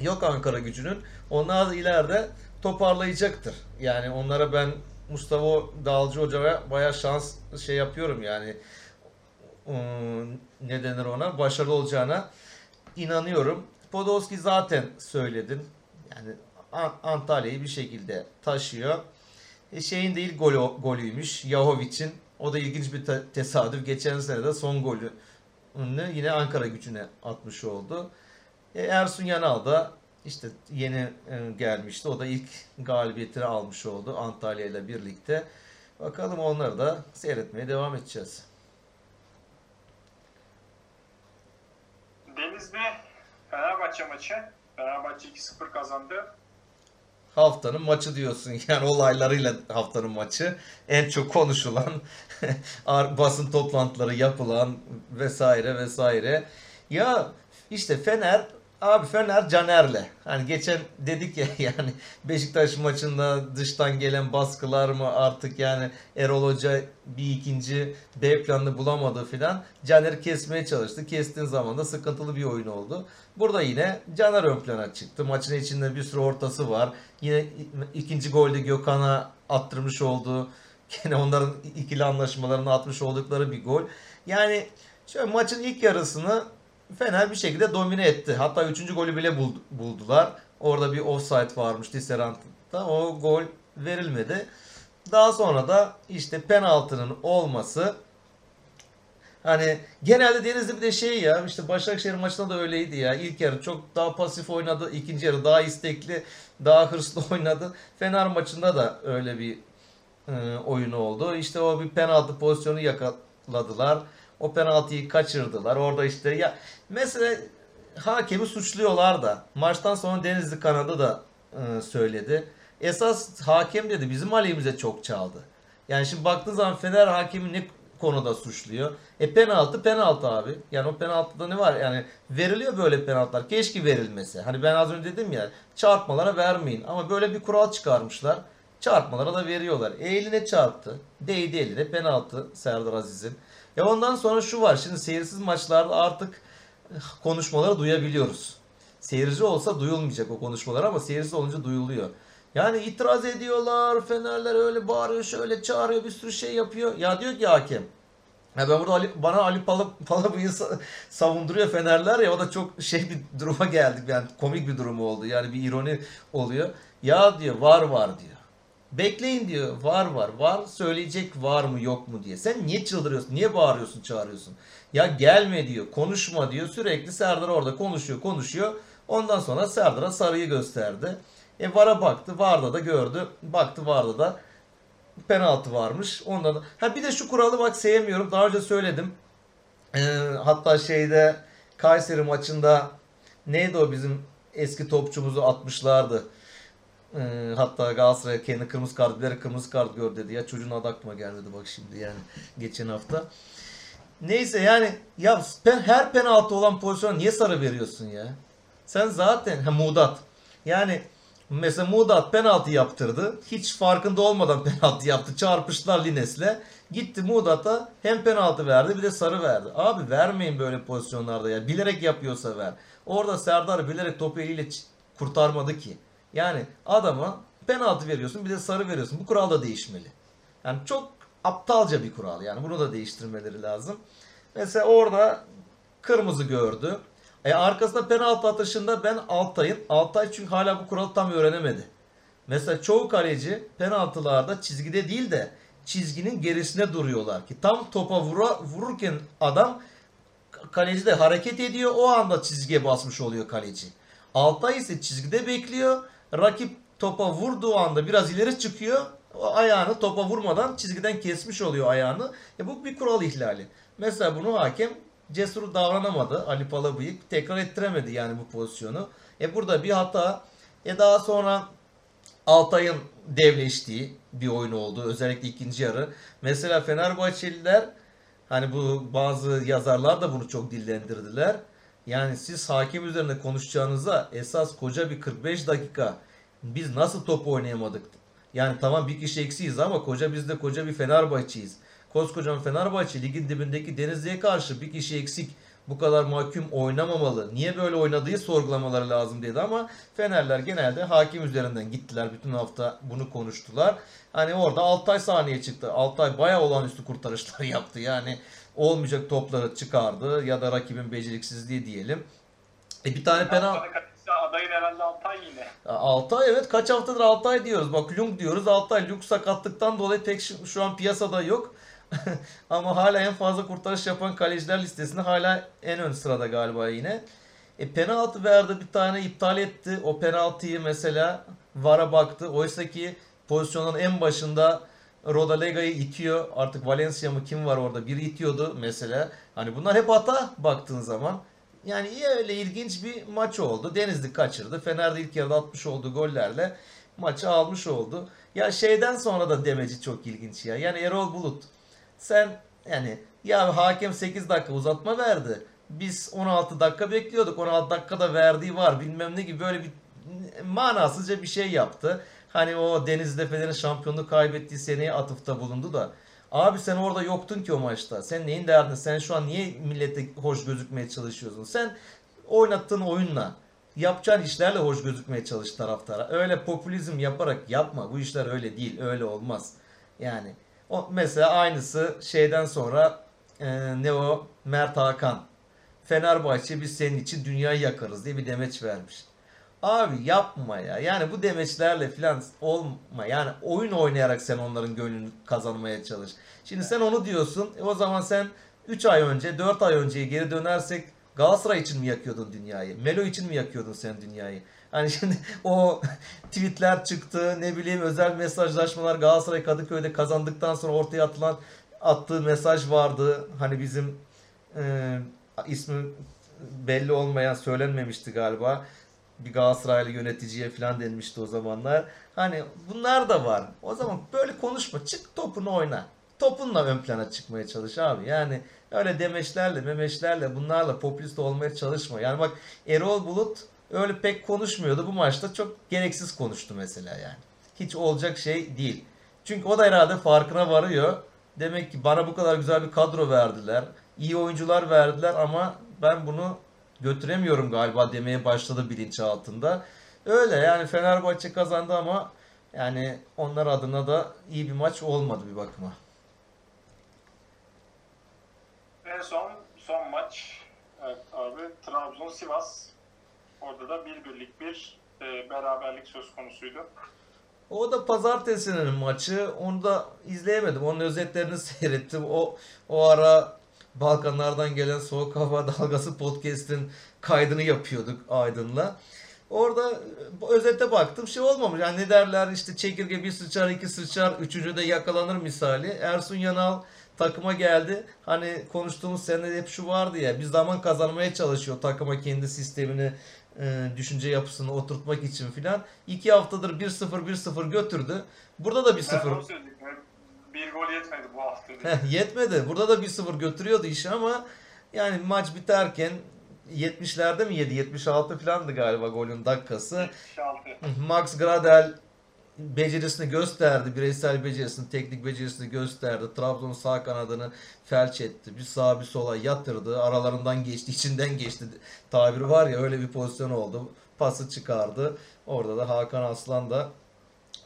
yok Ankara gücünün. Onlar da ileride toparlayacaktır. Yani onlara ben Mustafa Dağcı Hoca'ya bayağı şans şey yapıyorum yani ne denir ona başarılı olacağına inanıyorum. Podolski zaten söyledin. Yani An- Antalya'yı bir şekilde taşıyor. E şeyin değil golü, golüymüş. Yahovic'in. O da ilginç bir te- tesadüf. Geçen sene de son golü yine Ankara gücüne atmış oldu. E, Ersun Yanal da işte yeni e, gelmişti. O da ilk galibiyetini almış oldu Antalya ile birlikte. Bakalım onları da seyretmeye devam edeceğiz. Denizli Fenerbahçe maçı. Fenerbahçe 2-0 kazandı. Haftanın maçı diyorsun yani olaylarıyla haftanın maçı. En çok konuşulan basın toplantıları yapılan vesaire vesaire. Ya işte Fener Abi Fener Caner'le. Hani geçen dedik ya yani Beşiktaş maçında dıştan gelen baskılar mı artık yani Erol Hoca bir ikinci B planını bulamadı filan. Caner'i kesmeye çalıştı. Kestiğin zaman da sıkıntılı bir oyun oldu. Burada yine Caner ön plana çıktı. Maçın içinde bir sürü ortası var. Yine ikinci golde Gökhan'a attırmış olduğu Yine onların ikili anlaşmalarını atmış oldukları bir gol. Yani şöyle maçın ilk yarısını Fener bir şekilde domine etti. Hatta 3. golü bile buldular. Orada bir offside varmış Tisserant'ta. O gol verilmedi. Daha sonra da işte penaltının olması Hani genelde Denizli bir de şey ya işte Başakşehir maçında da öyleydi ya. İlk yarı çok daha pasif oynadı. ikinci yarı daha istekli, daha hırslı oynadı. Fener maçında da öyle bir e, oyunu oldu. İşte o bir penaltı pozisyonu yakaladılar. O penaltıyı kaçırdılar. Orada işte ya mesela hakemi suçluyorlar da maçtan sonra Denizli kanadı da e, söyledi. Esas hakem dedi bizim aleyhimize çok çaldı. Yani şimdi baktığın zaman Fener hakemi ne konuda suçluyor? E penaltı penaltı abi. Yani o penaltıda ne var? Yani veriliyor böyle penaltılar. Keşke verilmese. Hani ben az önce dedim ya çarpmalara vermeyin. Ama böyle bir kural çıkarmışlar. Çarpmalara da veriyorlar. E eline çarptı. Değdi eline penaltı Serdar Aziz'in. Ya ondan sonra şu var. Şimdi seyirsiz maçlarda artık konuşmaları duyabiliyoruz. Seyirci olsa duyulmayacak o konuşmalar ama seyirsiz olunca duyuluyor. Yani itiraz ediyorlar. Fenerler öyle bağırıyor, şöyle çağırıyor, bir sürü şey yapıyor. Ya diyor ki hakem. Ya ben burada Ali, bana Ali Palabı'yı savunduruyor Fenerler ya o da çok şey bir duruma geldik yani komik bir durum oldu. Yani bir ironi oluyor. Ya diyor var var diyor. Bekleyin diyor. Var var. Var söyleyecek var mı yok mu diye. Sen niye çıldırıyorsun? Niye bağırıyorsun çağırıyorsun? Ya gelme diyor. Konuşma diyor. Sürekli Serdar orada konuşuyor konuşuyor. Ondan sonra Serdar'a sarıyı gösterdi. E VAR'a baktı. VAR'da da gördü. Baktı VAR'da da penaltı varmış. Ondan da... Ha bir de şu kuralı bak sevmiyorum. Daha önce söyledim. Ee, hatta şeyde Kayseri maçında neydi o bizim eski topçumuzu atmışlardı. E, hatta Galatasaray kendi kırmızı kart bilerek kırmızı kart gör dedi. Ya çocuğun adı aklıma gelmedi bak şimdi yani geçen hafta. Neyse yani ya her penaltı olan pozisyona niye sarı veriyorsun ya? Sen zaten ha, Mudat. Yani mesela Mudat penaltı yaptırdı. Hiç farkında olmadan penaltı yaptı. Çarpıştılar Lines'le. Gitti Mudat'a hem penaltı verdi bir de sarı verdi. Abi vermeyin böyle pozisyonlarda ya. Bilerek yapıyorsa ver. Orada Serdar bilerek topu eliyle kurtarmadı ki. Yani adama penaltı veriyorsun bir de sarı veriyorsun. Bu kural da değişmeli. Yani çok aptalca bir kural. Yani bunu da değiştirmeleri lazım. Mesela orada kırmızı gördü. E arkasında penaltı atışında ben Altay'ın. Altay çünkü hala bu kuralı tam öğrenemedi. Mesela çoğu kaleci penaltılarda çizgide değil de çizginin gerisine duruyorlar ki tam topa vura, vururken adam kaleci de hareket ediyor o anda çizgiye basmış oluyor kaleci. Altay ise çizgide bekliyor rakip topa vurduğu anda biraz ileri çıkıyor. O ayağını topa vurmadan çizgiden kesmiş oluyor ayağını. E bu bir kural ihlali. Mesela bunu hakem cesur davranamadı. Ali Palabıyık tekrar ettiremedi yani bu pozisyonu. E burada bir hata. E daha sonra Altay'ın devleştiği bir oyun oldu. Özellikle ikinci yarı. Mesela Fenerbahçeliler hani bu bazı yazarlar da bunu çok dillendirdiler. Yani siz hakem üzerine konuşacağınıza esas koca bir 45 dakika biz nasıl top oynayamadık? Yani tamam bir kişi eksiyiz ama koca biz de koca bir Fenerbahçeyiz. Koskocaman Fenerbahçe ligin dibindeki Denizli'ye karşı bir kişi eksik bu kadar mahkum oynamamalı. Niye böyle oynadığı sorgulamaları lazım dedi ama Fenerler genelde hakim üzerinden gittiler. Bütün hafta bunu konuştular. Hani orada Altay sahneye çıktı. Altay bayağı olağanüstü kurtarışlar yaptı. Yani olmayacak topları çıkardı ya da rakibin beceriksizliği diyelim. E bir tane penaltı adayın herhalde Altay yine. Altay evet kaç haftadır Altay diyoruz. Bak Lung diyoruz. Altay Lung sakatlıktan dolayı tek şu an piyasada yok. Ama hala en fazla kurtarış yapan kaleciler listesinde hala en ön sırada galiba yine. E penaltı verdi bir tane iptal etti. O penaltıyı mesela VAR'a baktı. Oysa ki pozisyonun en başında Rodalega'yı itiyor. Artık Valencia mı kim var orada? Biri itiyordu mesela. Hani bunlar hep hata baktığın zaman. Yani iyi öyle ilginç bir maç oldu. Denizli kaçırdı. Fener'de ilk yarıda atmış olduğu gollerle maçı almış oldu. Ya şeyden sonra da demeci çok ilginç ya. Yani Erol Bulut sen yani ya hakem 8 dakika uzatma verdi. Biz 16 dakika bekliyorduk. 16 dakikada verdiği var bilmem ne gibi böyle bir manasızca bir şey yaptı. Hani o Denizli Fener'in şampiyonluğu kaybettiği seneye atıfta bulundu da. Abi sen orada yoktun ki o maçta. Sen neyin derdin? Sen şu an niye millete hoş gözükmeye çalışıyorsun? Sen oynattığın oyunla, yapacağın işlerle hoş gözükmeye çalış taraftara. Öyle popülizm yaparak yapma. Bu işler öyle değil. Öyle olmaz. Yani o mesela aynısı şeyden sonra e, ne o Mert Hakan. Fenerbahçe biz senin için dünyayı yakarız diye bir demeç vermiş. Abi yapma ya. Yani bu demeçlerle filan olma. Yani oyun oynayarak sen onların gönlünü kazanmaya çalış. Şimdi sen onu diyorsun. E o zaman sen 3 ay önce, 4 ay önceye geri dönersek Galatasaray için mi yakıyordun dünyayı? Melo için mi yakıyordun sen dünyayı? Hani şimdi o tweetler çıktı, ne bileyim özel mesajlaşmalar Galatasaray Kadıköy'de kazandıktan sonra ortaya atılan attığı mesaj vardı. Hani bizim e, ismi belli olmayan söylenmemişti galiba bir Galatasaraylı yöneticiye falan denmişti o zamanlar. Hani bunlar da var. O zaman böyle konuşma. Çık topunu oyna. Topunla ön plana çıkmaya çalış abi. Yani öyle demeçlerle, memeçlerle bunlarla popülist olmaya çalışma. Yani bak Erol Bulut öyle pek konuşmuyordu. Bu maçta çok gereksiz konuştu mesela yani. Hiç olacak şey değil. Çünkü o da herhalde farkına varıyor. Demek ki bana bu kadar güzel bir kadro verdiler. İyi oyuncular verdiler ama ben bunu götüremiyorum galiba demeye başladı bilinç altında. Öyle yani Fenerbahçe kazandı ama yani onlar adına da iyi bir maç olmadı bir bakıma. En son son maç evet abi Trabzon Sivas. Orada da bir birlik bir e, beraberlik söz konusuydu. O da pazartesinin maçı. Onu da izleyemedim. Onun özetlerini seyrettim. O o ara Balkanlardan gelen Soğuk Hava Dalgası podcast'in kaydını yapıyorduk Aydın'la. Orada özette baktım şey olmamış. Yani ne derler işte çekirge bir sıçar iki sıçar üçüncü de yakalanır misali. Ersun Yanal takıma geldi. Hani konuştuğumuz sene hep şu vardı ya bir zaman kazanmaya çalışıyor takıma kendi sistemini e, düşünce yapısını oturtmak için filan. İki haftadır 1-0 1-0 götürdü. Burada da 1-0 bir gol yetmedi bu hafta. Heh, yetmedi. Burada da 1-0 götürüyordu işi ama yani maç biterken 70'lerde mi yedi? 76 falandı galiba golün dakikası. 76. Max Gradel becerisini gösterdi. Bireysel becerisini, teknik becerisini gösterdi. Trabzon sağ kanadını felç etti. Bir sağa bir sola yatırdı. Aralarından geçti, içinden geçti. Tabiri var ya öyle bir pozisyon oldu. Pası çıkardı. Orada da Hakan Aslan da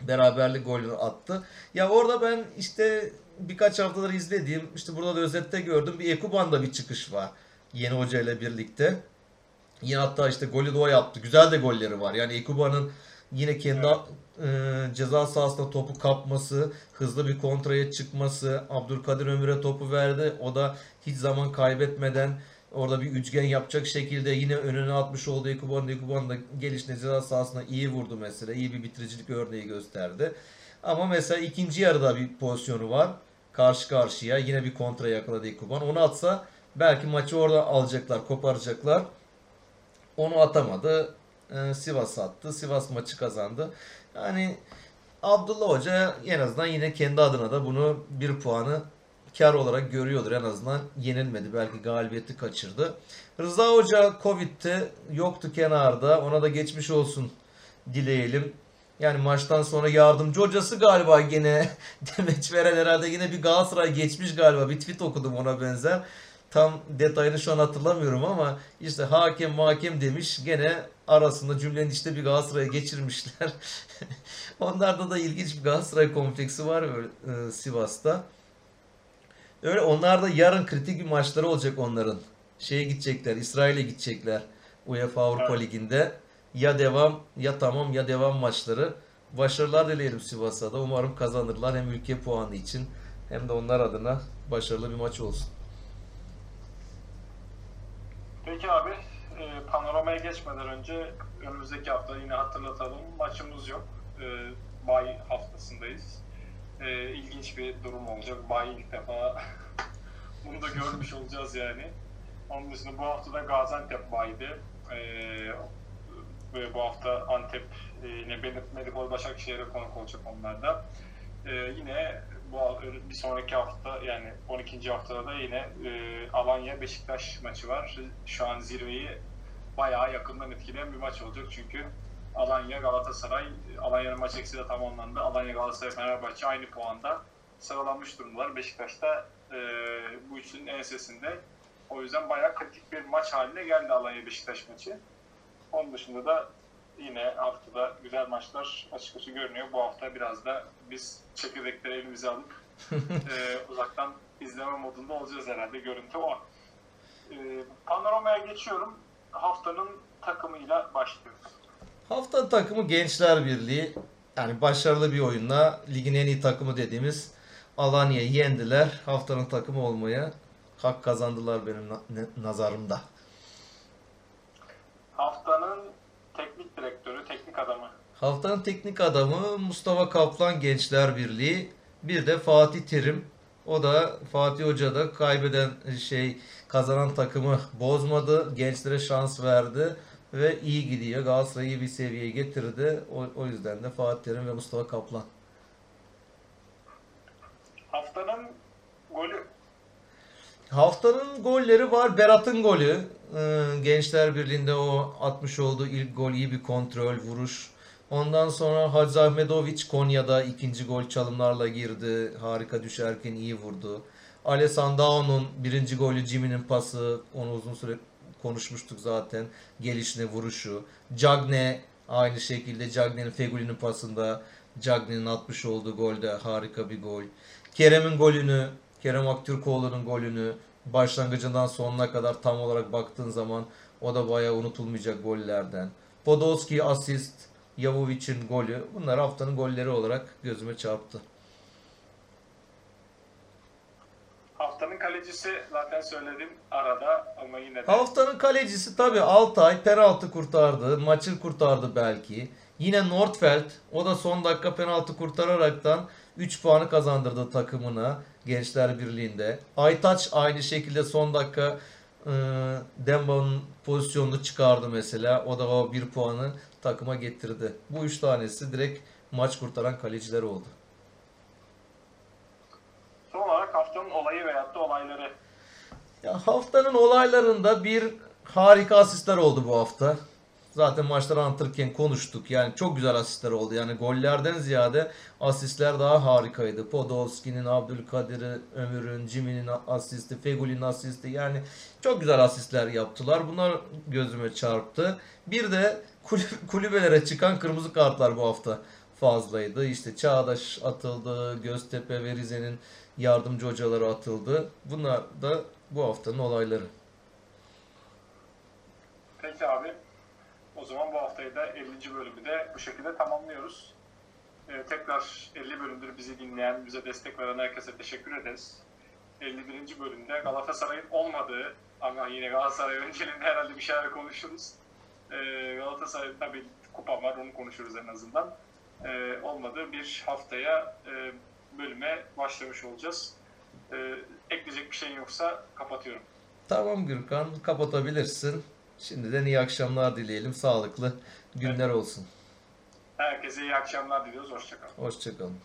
beraberlik golünü attı. Ya orada ben işte birkaç haftadır izlediğim işte burada da özette gördüm bir Ekuban'da bir çıkış var. Yeni hoca ile birlikte. Yine hatta işte golü de o yaptı. Güzel de golleri var. Yani Ekuban'ın yine kendi evet. e, ceza sahasında topu kapması, hızlı bir kontraya çıkması, Abdülkadir Ömür'e topu verdi. O da hiç zaman kaybetmeden Orada bir üçgen yapacak şekilde yine önüne atmış olduğu Ekuban, Ekuban da gelişine ceza sahasına iyi vurdu mesela. İyi bir bitiricilik örneği gösterdi. Ama mesela ikinci yarıda bir pozisyonu var. Karşı karşıya yine bir kontra yakaladı Ekuban. Onu atsa belki maçı orada alacaklar, koparacaklar. Onu atamadı. Ee, Sivas attı. Sivas maçı kazandı. Yani Abdullah Hoca en azından yine kendi adına da bunu bir puanı kar olarak görüyordur en azından yenilmedi. Belki galibiyeti kaçırdı. Rıza Hoca Covid'de yoktu kenarda. Ona da geçmiş olsun dileyelim. Yani maçtan sonra yardımcı hocası galiba gene demeç veren herhalde yine bir Galatasaray geçmiş galiba. Bir tweet okudum ona benzer. Tam detayını şu an hatırlamıyorum ama işte hakem hakem demiş gene arasında cümlenin işte bir Galatasaray'a geçirmişler. Onlarda da ilginç bir Galatasaray kompleksi var e, Sivas'ta. Öyle onlar da yarın kritik bir maçları olacak onların. Şeye gidecekler, İsrail'e gidecekler. UEFA Avrupa. Ligi'nde. Ya devam ya tamam ya devam maçları. Başarılar dileyelim Sivas'a da. Umarım kazanırlar hem ülke puanı için hem de onlar adına başarılı bir maç olsun. Peki abi e, panoramaya geçmeden önce önümüzdeki hafta yine hatırlatalım maçımız yok. E, bay haftasındayız. E, ilginç bir durum olacak. Bay ilk defa bunu da görmüş olacağız yani. Onun dışında bu hafta da Gaziantep baydı. E, ve bu hafta Antep e, yine Benet Medipol Başakşehir'e konuk olacak onlar da. E, yine bu bir sonraki hafta yani 12. haftada da yine e, Alanya Beşiktaş maçı var. Şu an zirveyi bayağı yakından etkileyen bir maç olacak çünkü Alanya Galatasaray Alanya'nın maç eksi de tamamlandı. Alanya Galatasaray Fenerbahçe aynı puanda sıralanmış durumdalar. Beşiktaş da e, bu üçünün ensesinde. O yüzden bayağı kritik bir maç haline geldi Alanya Beşiktaş maçı. Onun dışında da yine haftada güzel maçlar açıkçası görünüyor. Bu hafta biraz da biz çekirdekleri elimize alıp e, uzaktan izleme modunda olacağız herhalde. Görüntü o. E, panoramaya geçiyorum. Haftanın takımıyla başlıyoruz. Hafta takımı Gençler Birliği. Yani başarılı bir oyunla ligin en iyi takımı dediğimiz Alanya'yı yendiler. Haftanın takımı olmaya hak kazandılar benim nazarımda. Haftanın teknik direktörü, teknik adamı. Haftanın teknik adamı Mustafa Kaplan Gençler Birliği. Bir de Fatih Terim. O da Fatih Hoca da kaybeden şey kazanan takımı bozmadı. Gençlere şans verdi ve iyi gidiyor. Galatasaray'ı iyi bir seviyeye getirdi. O, o yüzden de Fatih Terim ve Mustafa Kaplan. Haftanın golü. Haftanın golleri var. Berat'ın golü. Ee, Gençler Birliği'nde o atmış olduğu ilk gol iyi bir kontrol, vuruş. Ondan sonra Hacı Ahmedoviç Konya'da ikinci gol çalımlarla girdi. Harika düşerken iyi vurdu. Alessandrao'nun birinci golü Jimmy'nin pası. Onu uzun süre konuşmuştuk zaten. Gelişine vuruşu. Cagne aynı şekilde Cagne'nin Feguli'nin pasında Cagne'nin atmış olduğu golde harika bir gol. Kerem'in golünü, Kerem Aktürkoğlu'nun golünü başlangıcından sonuna kadar tam olarak baktığın zaman o da bayağı unutulmayacak gollerden. Podolski asist, Yavovic'in golü. Bunlar haftanın golleri olarak gözüme çarptı. Haftanın kalecisi zaten söyledim arada ama yine de Haftanın kalecisi tabi Altay penaltı kurtardı. Maçı kurtardı belki. Yine Nordfeld o da son dakika penaltı kurtararaktan 3 puanı kazandırdı takımına Gençler Birliği'nde. Aytaç aynı şekilde son dakika e, Demba'nın pozisyonunu çıkardı mesela. O da o 1 puanı takıma getirdi. Bu 3 tanesi direkt maç kurtaran kaleciler oldu. Haftanın olayı veyahut da olayları. Ya haftanın olaylarında bir harika asistler oldu bu hafta. Zaten maçları anlatırken konuştuk. Yani çok güzel asistler oldu. Yani gollerden ziyade asistler daha harikaydı. Podolski'nin, Abdülkadir'i, Ömür'ün, Jimmy'nin asisti, Feguli'nin asisti. Yani çok güzel asistler yaptılar. Bunlar gözüme çarptı. Bir de kulübelere çıkan kırmızı kartlar bu hafta fazlaydı. İşte Çağdaş atıldı, Göztepe ve Rize'nin yardımcı hocaları atıldı. Bunlar da bu haftanın olayları. Peki abi. O zaman bu haftayı da 50. bölümü de bu şekilde tamamlıyoruz. Ee, tekrar 50 bölümdür bizi dinleyen, bize destek veren herkese teşekkür ederiz. 51. bölümde Galatasaray'ın olmadığı ama yine Galatasaray önceliğinde herhalde bir şeyler konuşuruz. Ee, Galatasaray tabii kupa var onu konuşuruz en azından. Ee, olmadığı bir haftaya e, bölüme başlamış olacağız. Ee, ekleyecek bir şeyin yoksa kapatıyorum. Tamam Gürkan kapatabilirsin. Şimdiden iyi akşamlar dileyelim. Sağlıklı günler olsun. Herkese iyi akşamlar diliyoruz. Hoşçakalın. Hoşçakalın.